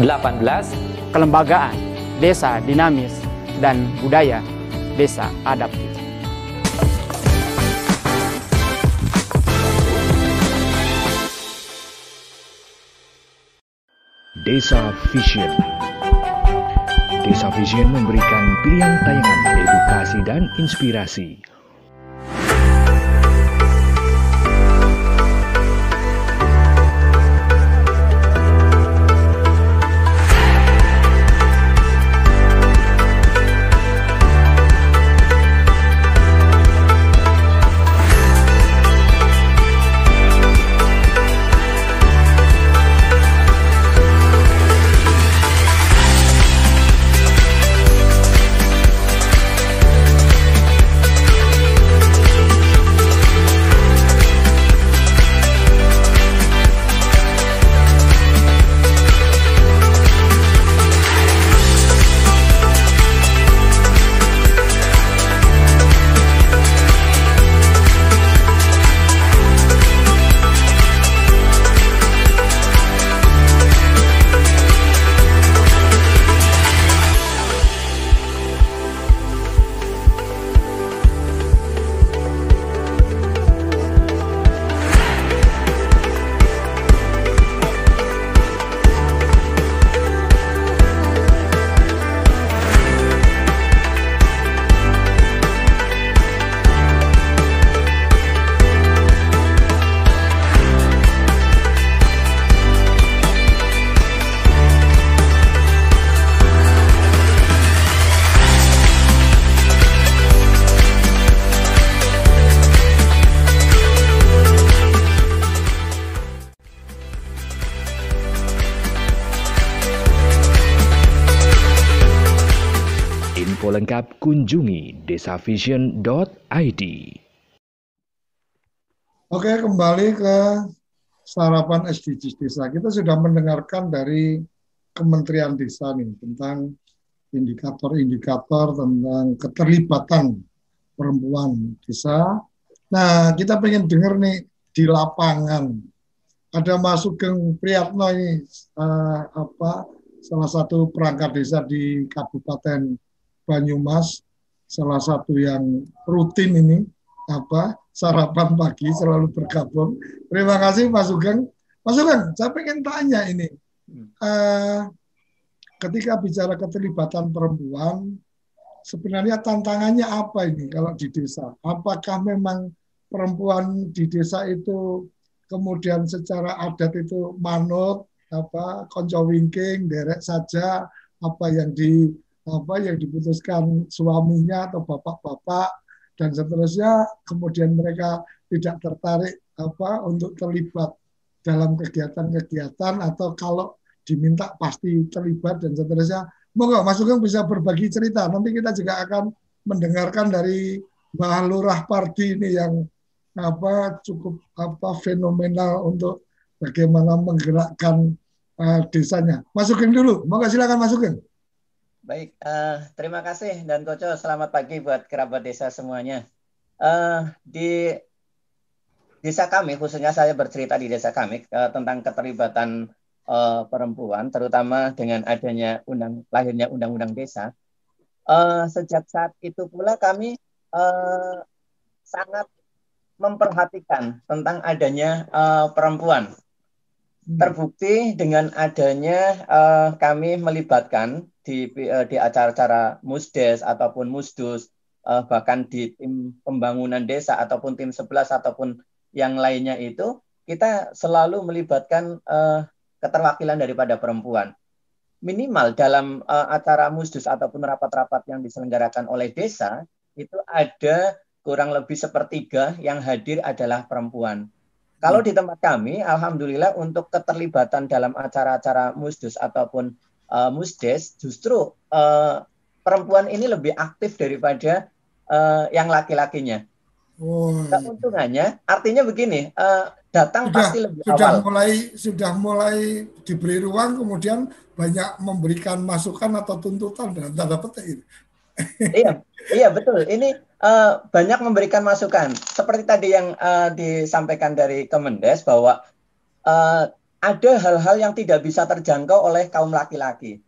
18. Kelembagaan desa dinamis dan budaya desa adaptif. Desa Vision Desa Vision memberikan pilihan tayangan edukasi dan inspirasi kunjungi desavision.id. Oke, kembali ke sarapan SDGs desa. Kita sudah mendengarkan dari Kementerian Desa nih tentang indikator-indikator tentang keterlibatan perempuan desa. Nah, kita pengen dengar nih di lapangan. Ada Mas Sugeng Priyatno ini uh, apa salah satu perangkat desa di Kabupaten Banyumas, salah satu yang rutin ini apa sarapan pagi selalu bergabung. Terima kasih Mas Sugeng. Mas Sugeng, saya pengen tanya ini, uh, ketika bicara keterlibatan perempuan, sebenarnya tantangannya apa ini kalau di desa? Apakah memang perempuan di desa itu kemudian secara adat itu manut, apa konco wingking, derek saja apa yang di apa yang diputuskan suaminya atau bapak-bapak dan seterusnya kemudian mereka tidak tertarik apa untuk terlibat dalam kegiatan-kegiatan atau kalau diminta pasti terlibat dan seterusnya. Moga Mas Sugeng bisa berbagi cerita. Nanti kita juga akan mendengarkan dari Mbah Lurah Pardi ini yang apa cukup apa fenomenal untuk bagaimana menggerakkan uh, desanya. Mas Sugeng dulu. Moga silakan Mas Sugeng. Baik, uh, terima kasih dan Koco. Selamat pagi buat kerabat desa semuanya. Uh, di desa kami, khususnya saya bercerita di desa kami uh, tentang keterlibatan uh, perempuan, terutama dengan adanya undang lahirnya undang-undang desa. Uh, sejak saat itu pula kami uh, sangat memperhatikan tentang adanya uh, perempuan. Hmm. Terbukti dengan adanya uh, kami melibatkan di uh, di acara-acara musdes ataupun musdus uh, bahkan di tim pembangunan desa ataupun tim 11 ataupun yang lainnya itu kita selalu melibatkan uh, keterwakilan daripada perempuan. Minimal dalam uh, acara musdus ataupun rapat-rapat yang diselenggarakan oleh desa, itu ada kurang lebih sepertiga yang hadir adalah perempuan. Kalau di tempat kami, alhamdulillah untuk keterlibatan dalam acara-acara musdus ataupun uh, musdes, justru uh, perempuan ini lebih aktif daripada uh, yang laki-lakinya. Oh. Keuntungannya, artinya begini, uh, datang sudah, pasti lebih sudah awal. mulai sudah mulai diberi ruang kemudian banyak memberikan masukan atau tuntutan dan tanda petik iya iya betul ini uh, banyak memberikan masukan seperti tadi yang uh, disampaikan dari Kemendes bahwa uh, ada hal-hal yang tidak bisa terjangkau oleh kaum laki-laki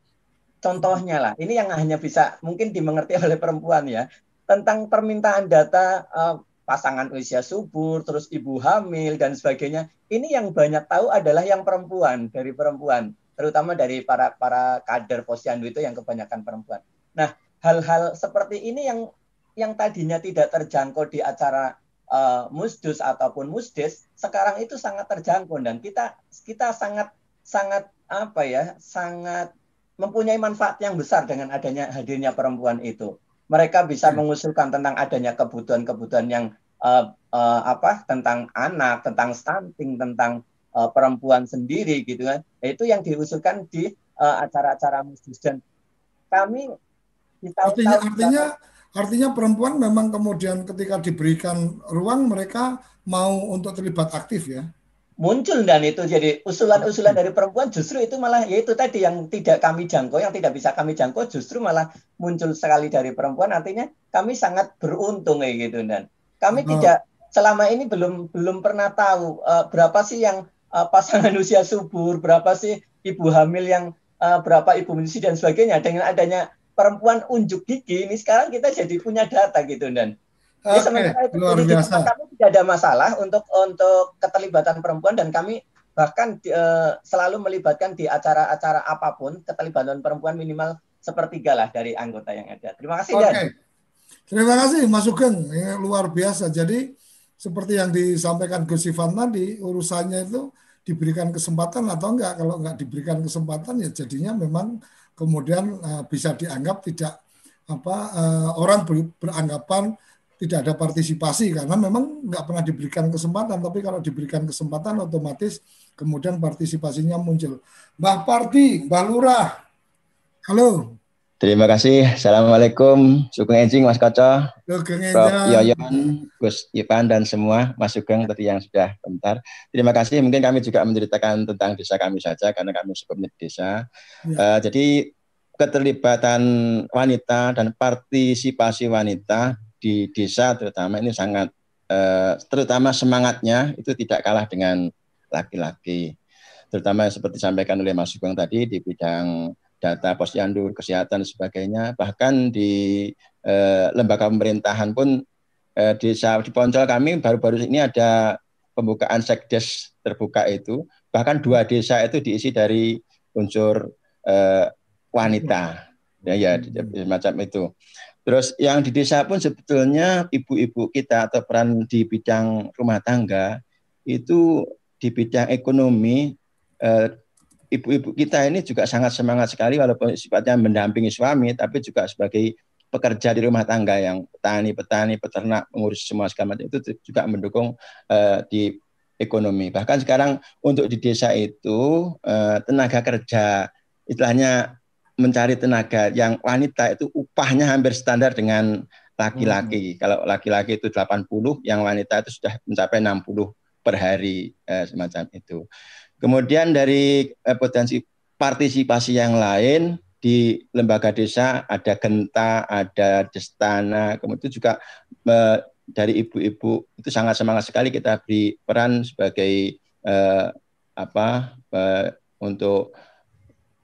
contohnya lah ini yang hanya bisa mungkin dimengerti oleh perempuan ya tentang permintaan data uh, pasangan usia subur, terus ibu hamil dan sebagainya. Ini yang banyak tahu adalah yang perempuan dari perempuan, terutama dari para para kader posyandu itu yang kebanyakan perempuan. Nah, hal-hal seperti ini yang yang tadinya tidak terjangkau di acara uh, musdus ataupun musdes, sekarang itu sangat terjangkau dan kita kita sangat sangat apa ya, sangat mempunyai manfaat yang besar dengan adanya hadirnya perempuan itu mereka bisa hmm. mengusulkan tentang adanya kebutuhan-kebutuhan yang uh, uh, apa tentang anak, tentang stunting, tentang uh, perempuan sendiri gitu kan. Itu yang diusulkan di acara-acara uh, musdis dan kami di tahun artinya artinya artinya perempuan memang kemudian ketika diberikan ruang mereka mau untuk terlibat aktif ya? Muncul dan itu jadi usulan-usulan dari perempuan justru itu malah yaitu tadi yang tidak kami jangkau yang tidak bisa kami jangkau justru malah muncul sekali dari perempuan. Artinya kami sangat beruntung kayak gitu dan. Kami oh. tidak selama ini belum belum pernah tahu uh, berapa sih yang uh, pasangan usia subur berapa sih ibu hamil yang uh, berapa ibu menyusui dan sebagainya dengan adanya perempuan unjuk gigi ini sekarang kita jadi punya data gitu dan Okay, sementara itu luar biasa. kami tidak ada masalah untuk untuk keterlibatan perempuan dan kami bahkan uh, selalu melibatkan di acara-acara apa pun keterlibatan perempuan minimal sepertiga lah dari anggota yang ada. Terima kasih okay. Dan. Terima kasih Mas Sugeng, ini luar biasa. Jadi seperti yang disampaikan Gus Ivan tadi, urusannya itu diberikan kesempatan atau enggak. Kalau enggak diberikan kesempatan ya jadinya memang kemudian uh, bisa dianggap tidak apa uh, orang ber, beranggapan tidak ada partisipasi karena memang nggak pernah diberikan kesempatan tapi kalau diberikan kesempatan otomatis kemudian partisipasinya muncul. Mbah Parti Mbah Lurah. Halo Terima kasih. Assalamualaikum. Sugeng Enjing, Mas Koco, Prof. Yoyon, Gus Ivan, dan semua Mas Sugeng tadi yang sudah bentar. Terima kasih. Mungkin kami juga menceritakan tentang desa kami saja, karena kami sebelumnya desa. Ya. Uh, jadi keterlibatan wanita dan partisipasi wanita di desa terutama ini sangat eh, terutama semangatnya itu tidak kalah dengan laki-laki. Terutama seperti disampaikan oleh Mas Sugeng tadi di bidang data posyandu, kesehatan dan sebagainya, bahkan di eh, lembaga pemerintahan pun eh, desa di Poncol kami baru-baru ini ada pembukaan sekdes terbuka itu, bahkan dua desa itu diisi dari unsur eh, wanita, ya ya macam itu. Terus yang di desa pun sebetulnya ibu-ibu kita atau peran di bidang rumah tangga itu di bidang ekonomi eh, ibu-ibu kita ini juga sangat semangat sekali walaupun sifatnya mendampingi suami tapi juga sebagai pekerja di rumah tangga yang petani, petani, peternak, mengurus semua segala macam itu juga mendukung uh, di ekonomi. Bahkan sekarang untuk di desa itu uh, tenaga kerja istilahnya mencari tenaga yang wanita itu upahnya hampir standar dengan laki-laki. Hmm. Kalau laki-laki itu 80, yang wanita itu sudah mencapai 60 per hari eh, semacam itu. Kemudian dari eh, potensi partisipasi yang lain di lembaga desa ada genta, ada destana, kemudian juga eh, dari ibu-ibu itu sangat semangat sekali kita beri peran sebagai eh, apa eh, untuk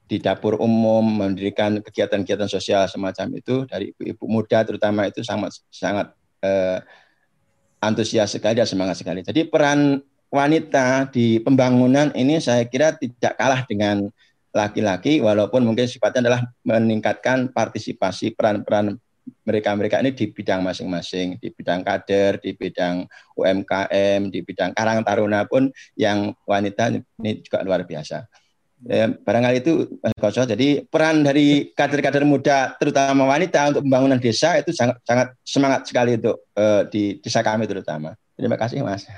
di dapur umum mendirikan kegiatan-kegiatan sosial semacam itu dari ibu-ibu muda terutama itu sangat sangat eh, antusias sekali dan semangat sekali. Jadi peran wanita di pembangunan ini saya kira tidak kalah dengan laki-laki walaupun mungkin sifatnya adalah meningkatkan partisipasi peran-peran mereka-mereka ini di bidang masing-masing, di bidang kader, di bidang UMKM, di bidang Karang Taruna pun yang wanita ini juga luar biasa. Ya, barangkali itu Mas. Jadi peran dari kader-kader muda, terutama wanita untuk pembangunan desa itu sangat sangat semangat sekali untuk uh, di desa kami terutama. Terima kasih Mas.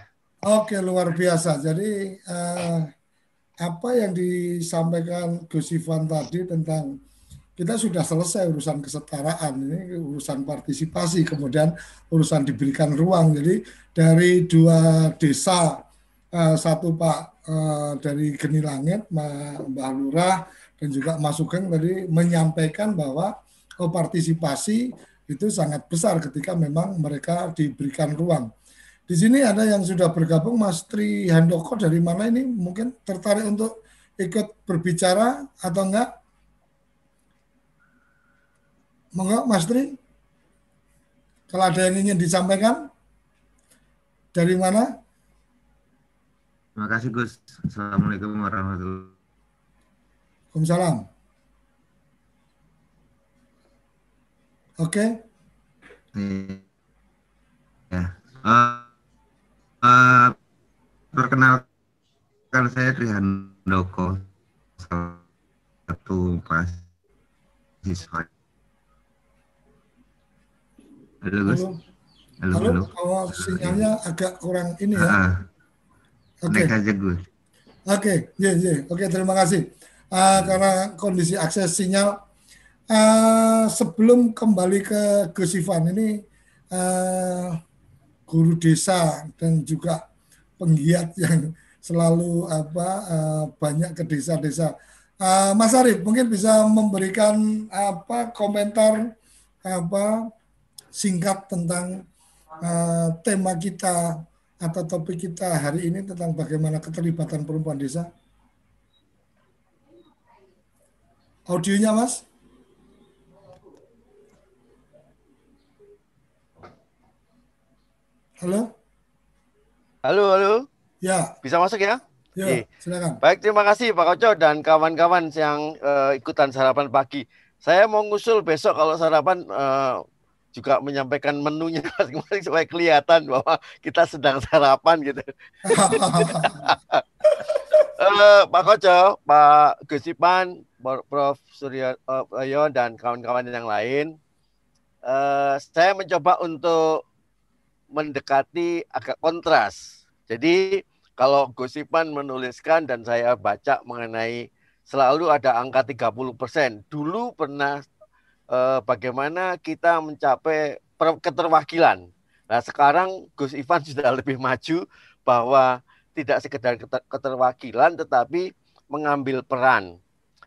Oke luar biasa. Jadi uh, apa yang disampaikan Gus Ivan tadi tentang kita sudah selesai urusan kesetaraan ini urusan partisipasi kemudian urusan diberikan ruang. Jadi dari dua desa uh, satu Pak uh, dari Geni Langit, Mbak Lurah dan juga Mas Sugeng tadi menyampaikan bahwa oh, partisipasi itu sangat besar ketika memang mereka diberikan ruang. Di sini ada yang sudah bergabung, Mas Tri Handoko dari mana ini? Mungkin tertarik untuk ikut berbicara atau enggak? Monggo, Mas Tri. Kalau ada yang ingin disampaikan, dari mana? Terima kasih Gus. Assalamualaikum warahmatullahi wabarakatuh. Waalaikumsalam. Oke. Okay. Ya. Uh, uh, perkenalkan saya Trihan Doko, satu mahasiswa. Halo Gus. Halo, halo. halo. Oh, sinyalnya agak kurang ini ya. Uh, Oke. Okay. aja Gus. Oke, okay. yeah. Yeah. Oke, okay, terima kasih. Uh, karena kondisi akses sinyal. Uh, sebelum kembali ke Gus Ivan ini uh, guru desa dan juga penggiat yang selalu apa uh, banyak ke desa-desa. Uh, Mas Arif mungkin bisa memberikan apa komentar apa singkat tentang uh, tema kita atau topik kita hari ini tentang bagaimana keterlibatan perempuan desa? Audionya, Mas? Halo? Halo, halo. Ya. Bisa masuk ya? Ya, silakan. Baik, terima kasih Pak Koco dan kawan-kawan yang uh, ikutan sarapan pagi. Saya mau ngusul besok kalau sarapan uh, juga menyampaikan menunya masing-masing supaya kelihatan bahwa kita sedang sarapan gitu. uh, Pak Koco, Pak Gusipan, Prof. Surya uh, dan kawan-kawan yang lain, uh, saya mencoba untuk mendekati agak kontras. Jadi kalau Gusipan menuliskan dan saya baca mengenai selalu ada angka 30%. Dulu pernah eh, bagaimana kita mencapai keterwakilan. Nah sekarang Gus Ivan sudah lebih maju bahwa tidak sekedar keterwakilan tetapi mengambil peran.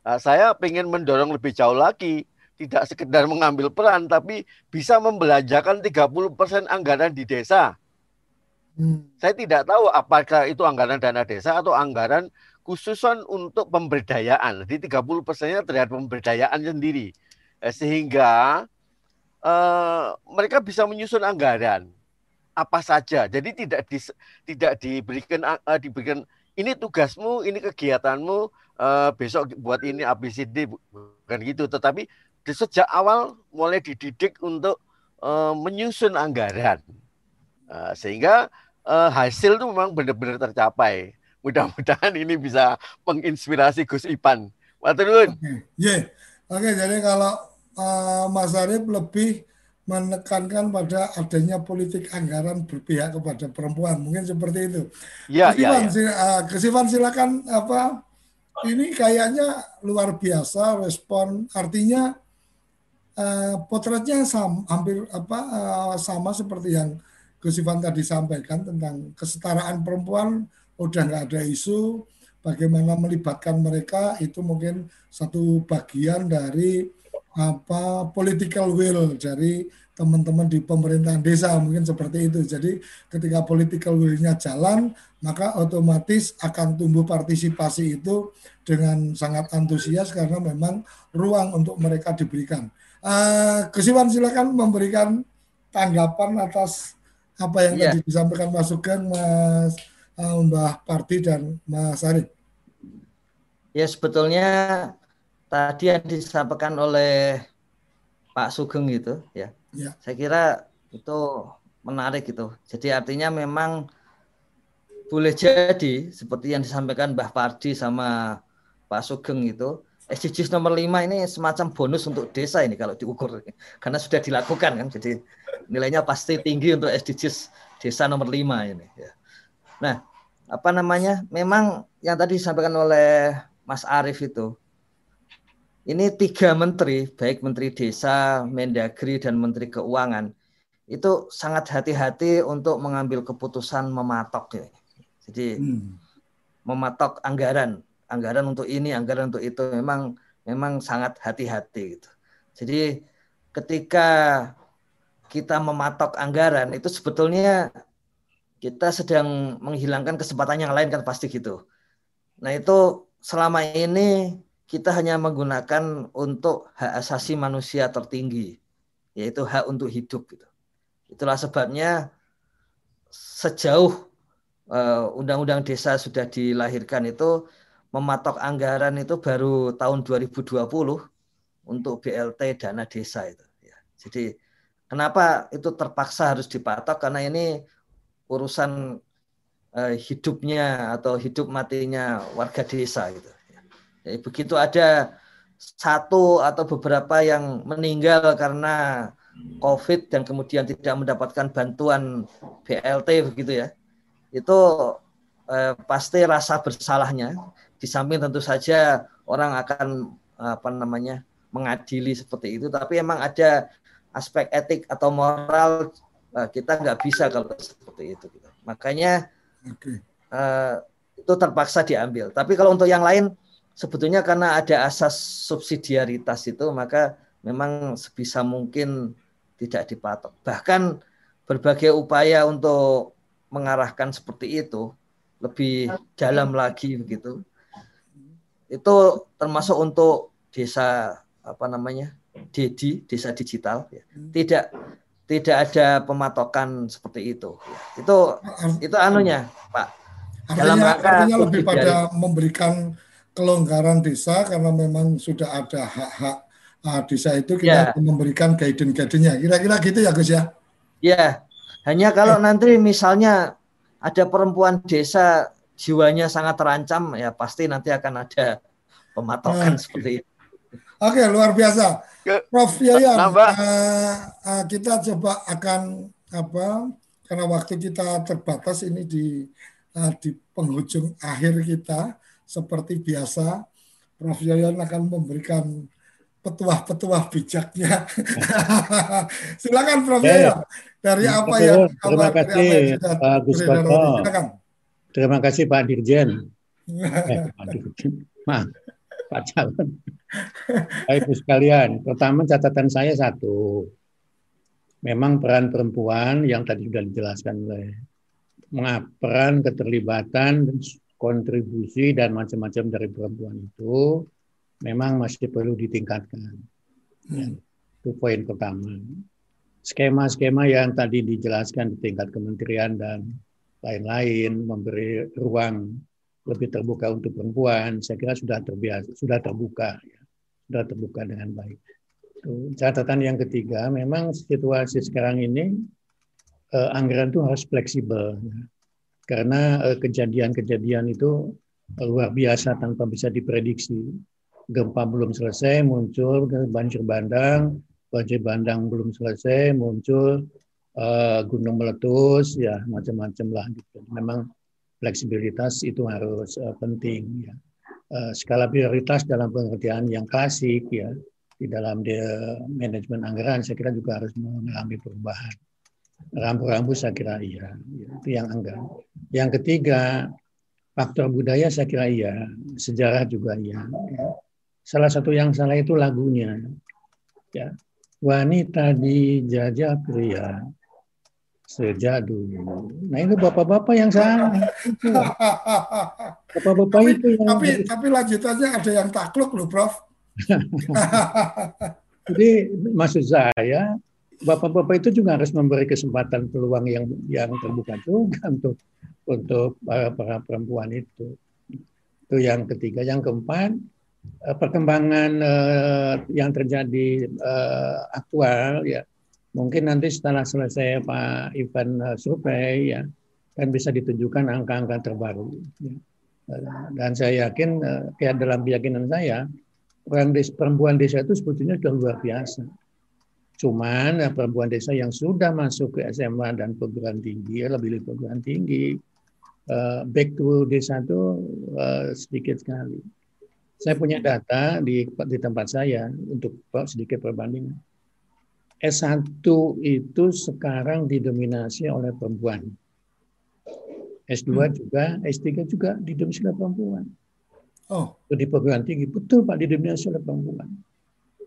Nah, saya ingin mendorong lebih jauh lagi, tidak sekedar mengambil peran tapi bisa membelanjakan 30% anggaran di desa. Hmm. Saya tidak tahu apakah itu anggaran dana desa atau anggaran khususan untuk pemberdayaan. Jadi 30 persennya terhadap pemberdayaan sendiri. Eh, sehingga uh, mereka bisa menyusun anggaran apa saja. Jadi tidak di, tidak diberikan uh, diberikan ini tugasmu, ini kegiatanmu, uh, besok buat ini ABCD bukan gitu. Tetapi di sejak awal mulai dididik untuk uh, menyusun anggaran uh, sehingga uh, hasil itu memang benar-benar tercapai. mudah-mudahan ini bisa menginspirasi Gus Ipan. Matur nuwun. Oke, Oke, jadi kalau uh, Mas Arif lebih menekankan pada adanya politik anggaran berpihak kepada perempuan, mungkin seperti itu. Ya, ya, ya. Uh, Kesifan silakan apa? Ini kayaknya luar biasa respon, artinya uh, potretnya sama, hampir apa uh, sama seperti yang Kesifan tadi sampaikan tentang kesetaraan perempuan udah nggak ada isu, bagaimana melibatkan mereka itu mungkin satu bagian dari apa political will dari teman-teman di pemerintahan desa mungkin seperti itu. Jadi ketika political will-nya jalan, maka otomatis akan tumbuh partisipasi itu dengan sangat antusias karena memang ruang untuk mereka diberikan. Uh, Kesiwan silakan memberikan tanggapan atas apa yang yeah. tadi disampaikan Mas Sugeng, Mas uh, Mbah Parti dan Mas Arif. Ya sebetulnya tadi yang disampaikan oleh Pak Sugeng gitu ya. ya. Saya kira itu menarik gitu. Jadi artinya memang boleh jadi seperti yang disampaikan Mbah Pardi sama Pak Sugeng itu SDGs nomor 5 ini semacam bonus untuk desa ini kalau diukur karena sudah dilakukan kan jadi nilainya pasti tinggi untuk SDGs desa nomor 5 ini ya. Nah, apa namanya? Memang yang tadi disampaikan oleh Mas Arief itu ini tiga menteri, baik menteri desa, Mendagri dan menteri keuangan itu sangat hati-hati untuk mengambil keputusan mematok ya. Jadi hmm. mematok anggaran, anggaran untuk ini, anggaran untuk itu memang memang sangat hati-hati gitu. Jadi ketika kita mematok anggaran itu sebetulnya kita sedang menghilangkan kesempatan yang lain kan pasti gitu. Nah itu selama ini kita hanya menggunakan untuk hak asasi manusia tertinggi, yaitu hak untuk hidup. Gitu. Itulah sebabnya sejauh uh, undang-undang desa sudah dilahirkan itu mematok anggaran itu baru tahun 2020 untuk BLT dana desa itu. Ya. Jadi kenapa itu terpaksa harus dipatok karena ini urusan uh, hidupnya atau hidup matinya warga desa gitu. Jadi begitu ada satu atau beberapa yang meninggal karena COVID dan kemudian tidak mendapatkan bantuan BLT begitu ya, itu eh, pasti rasa bersalahnya. Di samping tentu saja orang akan apa namanya mengadili seperti itu, tapi emang ada aspek etik atau moral Nah, kita nggak bisa kalau seperti itu. Gitu. Makanya okay. uh, eh, itu terpaksa diambil. Tapi kalau untuk yang lain, sebetulnya karena ada asas subsidiaritas itu, maka memang sebisa mungkin tidak dipatok. Bahkan berbagai upaya untuk mengarahkan seperti itu lebih dalam lagi begitu. Itu termasuk untuk desa apa namanya? DEDI, desa digital ya. Tidak tidak ada pematokan seperti itu. Itu itu anunya, Pak. Artinya, Dalam rangka artinya lebih pada memberikan kelonggaran desa karena memang sudah ada hak-hak uh, desa itu kita ya. memberikan guidance-guidance-nya. Kira-kira gitu ya, Gus ya? Ya. Hanya kalau eh. nanti misalnya ada perempuan desa jiwanya sangat terancam ya pasti nanti akan ada pematokan nah, seperti itu. Oke, luar biasa. Prof Yayan, uh, uh, kita coba akan apa? Karena waktu kita terbatas ini di uh, di penghujung akhir kita seperti biasa, Prof Yayan akan memberikan petuah-petuah bijaknya. Silakan Prof ya, Yayan. Dari ya, apa yang terima apa, kasih apa Pak Gus Silakan. Terima kasih Pak Dirjen. eh, Pak Dirjen. Maaf. Pak Calon. Baik Ibu sekalian, pertama catatan saya satu. Memang peran perempuan yang tadi sudah dijelaskan oleh peran keterlibatan kontribusi dan macam-macam dari perempuan itu memang masih perlu ditingkatkan. Ya, itu poin pertama. Skema-skema yang tadi dijelaskan di tingkat kementerian dan lain-lain memberi ruang lebih terbuka untuk perempuan, saya kira sudah terbiasa, sudah terbuka, ya. sudah terbuka dengan baik. Catatan yang ketiga, memang situasi sekarang ini eh, anggaran itu harus fleksibel. Ya. karena uh, kejadian-kejadian itu luar biasa tanpa bisa diprediksi. Gempa belum selesai, muncul banjir bandang, banjir bandang belum selesai, muncul uh, gunung meletus, ya macam-macam lah. Gitu. Memang fleksibilitas itu harus uh, penting. Ya. Uh, skala prioritas dalam pengertian yang klasik ya di dalam dia manajemen anggaran saya kira juga harus mengalami perubahan. Rambu-rambu saya kira iya, itu yang anggaran. Yang ketiga faktor budaya saya kira iya, sejarah juga iya. Salah satu yang salah itu lagunya. Ya. Wanita dijajah pria sejak dulu. Nah itu bapak-bapak yang salah. Bapak-bapak itu yang tapi tapi lanjutannya ada yang takluk loh, Prof. Jadi maksud saya bapak-bapak itu juga harus memberi kesempatan peluang yang yang terbuka juga untuk untuk para, para perempuan itu. Itu yang ketiga. Yang keempat, eh, perkembangan uh, yang terjadi uh, aktual ya mungkin nanti setelah selesai Pak event uh, survei ya kan bisa ditunjukkan angka-angka terbaru ya. dan saya yakin kayak dalam keyakinan saya orang desa, perempuan desa itu sebetulnya sudah luar biasa cuman uh, perempuan desa yang sudah masuk ke SMA dan perguruan tinggi lebih lebih perguruan tinggi back to desa itu sedikit sekali. Saya punya data di di tempat saya untuk sedikit perbandingan. S1 itu sekarang didominasi oleh perempuan. S2 hmm. juga, S3 juga didominasi oleh perempuan. Oh. Di perguruan tinggi, betul Pak, didominasi oleh perempuan.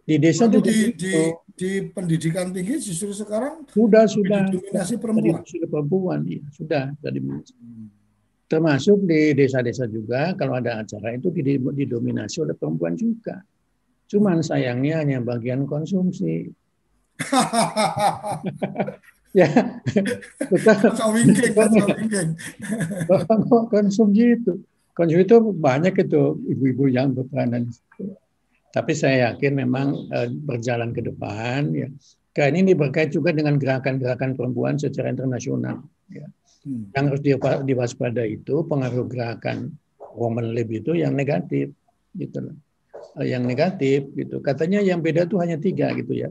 Di desa juga di, di, di pendidikan tinggi justru sekarang sudah sudah didominasi perempuan. Sudah perempuan, ya, sudah, didominasi. Hmm termasuk di desa-desa juga kalau ada acara itu didominasi oleh perempuan juga. Cuman sayangnya hanya bagian konsumsi. ya, konsumsi itu. Konsumsi itu banyak itu ibu-ibu yang berperanan. Tapi saya yakin memang uh, berjalan ke depan ya. Karena ini berkait juga dengan gerakan-gerakan perempuan secara internasional. Ya Hmm. Yang harus diwaspada itu pengaruh gerakan woman lib itu yang negatif gitu loh. Eh, yang negatif gitu. Katanya yang beda itu hanya tiga gitu ya.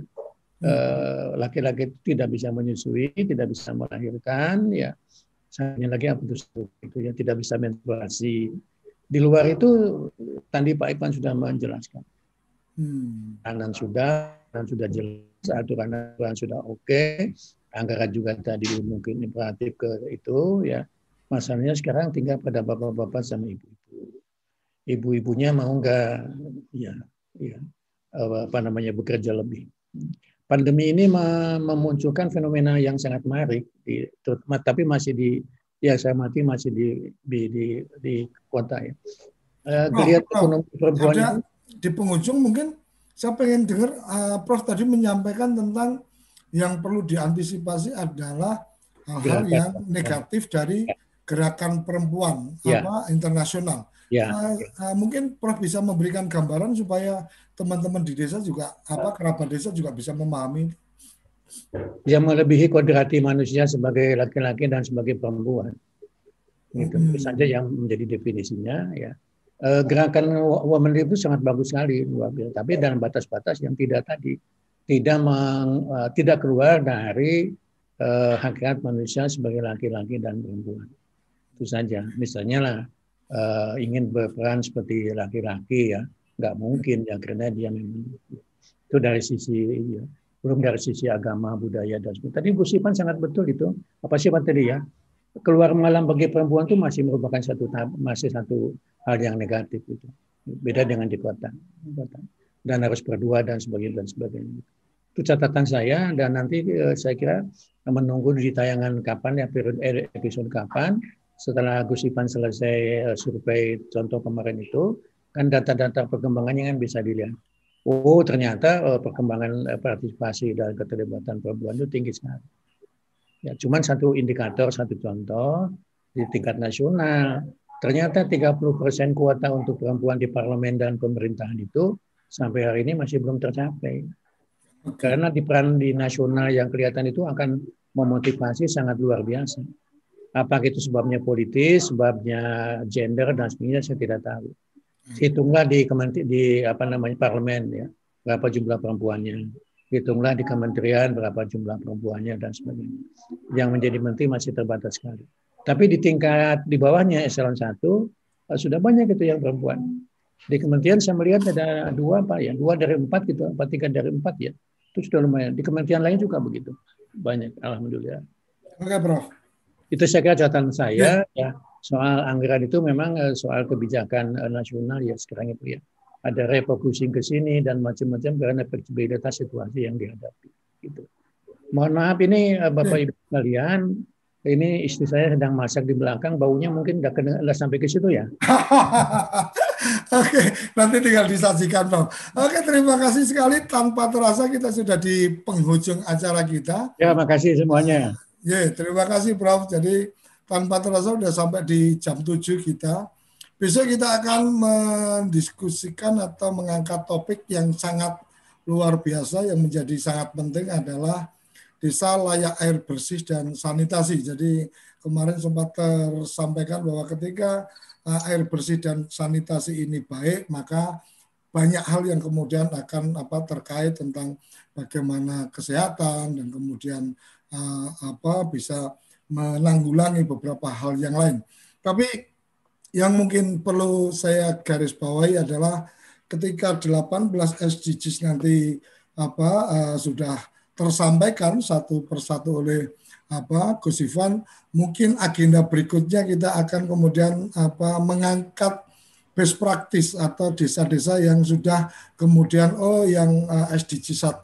Hmm. Eh, laki-laki tidak bisa menyusui, tidak bisa melahirkan, ya. Hanya lagi apa itu itu ya tidak bisa menstruasi. Di luar itu tadi Pak Ipan sudah menjelaskan. Hmm. Kanan sudah, dan sudah jelas, aturan-aturan sudah oke, okay anggaran juga tadi mungkin imperatif ke itu ya masalahnya sekarang tinggal pada bapak-bapak sama ibu-ibu ibu-ibunya mau nggak ya ya apa namanya bekerja lebih pandemi ini memunculkan fenomena yang sangat menarik di tapi masih di ya saya mati masih di di di, di kota ya uh, oh, ekonomi perempuan ada, di penghujung mungkin saya pengen dengar uh, Prof tadi menyampaikan tentang yang perlu diantisipasi adalah hal-hal yang negatif dari gerakan perempuan ya. apa internasional. Ya. Uh, uh, mungkin Prof bisa memberikan gambaran supaya teman-teman di desa juga apa kerabat desa juga bisa memahami. Yang melebihi kodrati manusia sebagai laki-laki dan sebagai perempuan. Itu hmm. saja yang menjadi definisinya ya. Uh, gerakan woman itu sangat bagus sekali, tapi dalam batas-batas yang tidak tadi tidak meng, uh, tidak keluar dari uh, hakikat manusia sebagai laki-laki dan perempuan. Itu saja. Misalnya lah uh, ingin berperan seperti laki-laki ya, nggak mungkin ya karena dia memang itu dari sisi ya, belum dari sisi agama, budaya dan sebagainya. Tadi Bu Sipan sangat betul itu. Apa sih tadi ya? Keluar malam bagi perempuan itu masih merupakan satu masih satu hal yang negatif itu. Beda dengan di kota. kota dan harus berdua dan sebagainya dan sebagainya. Itu catatan saya dan nanti eh, saya kira menunggu di tayangan kapan ya eh, episode kapan setelah Gus Ipan selesai eh, survei contoh kemarin itu kan data-data perkembangannya kan bisa dilihat. Oh ternyata perkembangan partisipasi dan keterlibatan perempuan itu tinggi sekali. Ya, cuman satu indikator, satu contoh di tingkat nasional. Ternyata 30% kuota untuk perempuan di parlemen dan pemerintahan itu sampai hari ini masih belum tercapai. Karena di peran di nasional yang kelihatan itu akan memotivasi sangat luar biasa. Apakah itu sebabnya politis, sebabnya gender dan sebagainya saya tidak tahu. Hitunglah di di apa namanya parlemen ya berapa jumlah perempuannya. Hitunglah di kementerian berapa jumlah perempuannya dan sebagainya. Yang menjadi menteri masih terbatas sekali. Tapi di tingkat di bawahnya eselon 1 eh, sudah banyak itu yang perempuan. Di kementerian saya melihat ada dua apa ya, dua dari empat gitu, apa tiga dari empat ya. Itu sudah lumayan. Di kementerian lain juga begitu. Banyak, alhamdulillah. Oke, Prof. Itu saya kira catatan saya ya. ya. Soal anggaran itu memang eh, soal kebijakan eh, nasional ya sekarang itu ya. Ada refocusing ke sini dan macam-macam karena fleksibilitas situasi yang dihadapi. Gitu. Mohon maaf ini eh, Bapak ya. Ibu sekalian, ini istri saya sedang masak di belakang, baunya mungkin nggak kena sampai ke situ ya. Oke, nanti tinggal disajikan, Bang. Oke, terima kasih sekali. Tanpa terasa kita sudah di penghujung acara kita. Ya, makasih semuanya. Ya, terima kasih Prof. Jadi tanpa terasa sudah sampai di jam 7 kita. Besok kita akan mendiskusikan atau mengangkat topik yang sangat luar biasa yang menjadi sangat penting adalah desa layak air bersih dan sanitasi. Jadi kemarin sempat tersampaikan bahwa ketika eh, air bersih dan sanitasi ini baik, maka banyak hal yang kemudian akan apa terkait tentang bagaimana kesehatan dan kemudian uh, apa bisa menanggulangi beberapa hal yang lain. Tapi yang mungkin perlu saya garis bawahi adalah ketika 18 SDGs nanti apa uh, sudah tersampaikan satu persatu oleh apa Gus Ivan, mungkin agenda berikutnya kita akan kemudian apa mengangkat best practice atau desa-desa yang sudah kemudian oh yang uh, SDG 1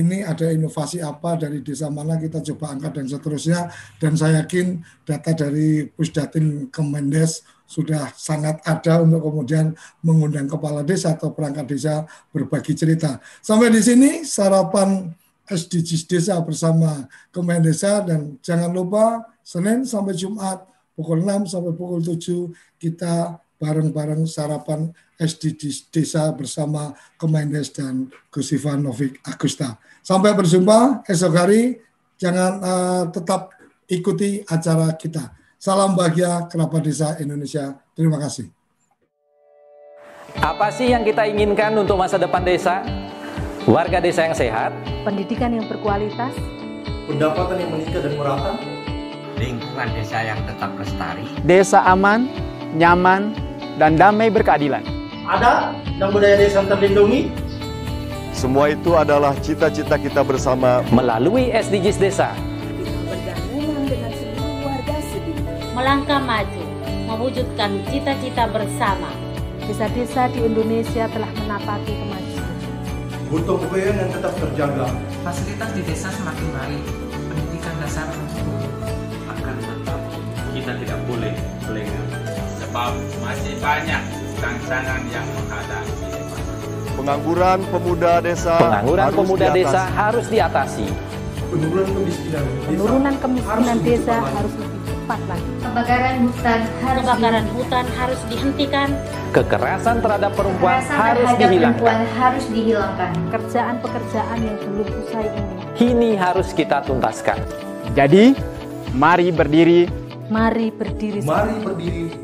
ini ada inovasi apa dari desa mana kita coba angkat dan seterusnya dan saya yakin data dari Pusdatin Kemendes sudah sangat ada untuk kemudian mengundang kepala desa atau perangkat desa berbagi cerita. Sampai di sini sarapan SDGs desa bersama Kemendesa dan jangan lupa Senin sampai Jumat pukul 6 sampai pukul 7 kita bareng-bareng sarapan SDGs Desa bersama Kemendes dan Gus Novik Agusta. Sampai berjumpa esok hari. Jangan uh, tetap ikuti acara kita. Salam bahagia kerabat desa Indonesia. Terima kasih. Apa sih yang kita inginkan untuk masa depan desa? Warga desa yang sehat, pendidikan yang berkualitas, pendapatan yang meningkat dan merata, lingkungan desa yang tetap lestari, desa aman, nyaman, dan damai berkeadilan. Ada dan budaya desa terlindungi. Semua itu adalah cita-cita kita bersama melalui SDGs Desa. Melangkah maju, mewujudkan cita-cita bersama. Desa-desa di Indonesia telah menapaki kemajuan. Butuh kebayaan yang tetap terjaga. Fasilitas di desa semakin baik, pendidikan dasar akan tetap kita tidak boleh lengah sebab masih banyak tantangan yang menghadapi. Pengangguran pemuda desa Pengangguran harus pemuda diatasi. desa harus diatasi. Penurunan kemiskinan desa, Penurunan kemiskinan harus desa harus lebih cepat lagi. Kebakaran hutan harus Kebakaran hutan harus dihentikan. Kekerasan terhadap perempuan Kekerasan harus terhadap dihilangkan. perempuan harus dihilangkan. Pekerjaan-pekerjaan yang belum usai ini. Ini harus kita tuntaskan. Jadi, mari berdiri Mari berdiri. Mari berdiri.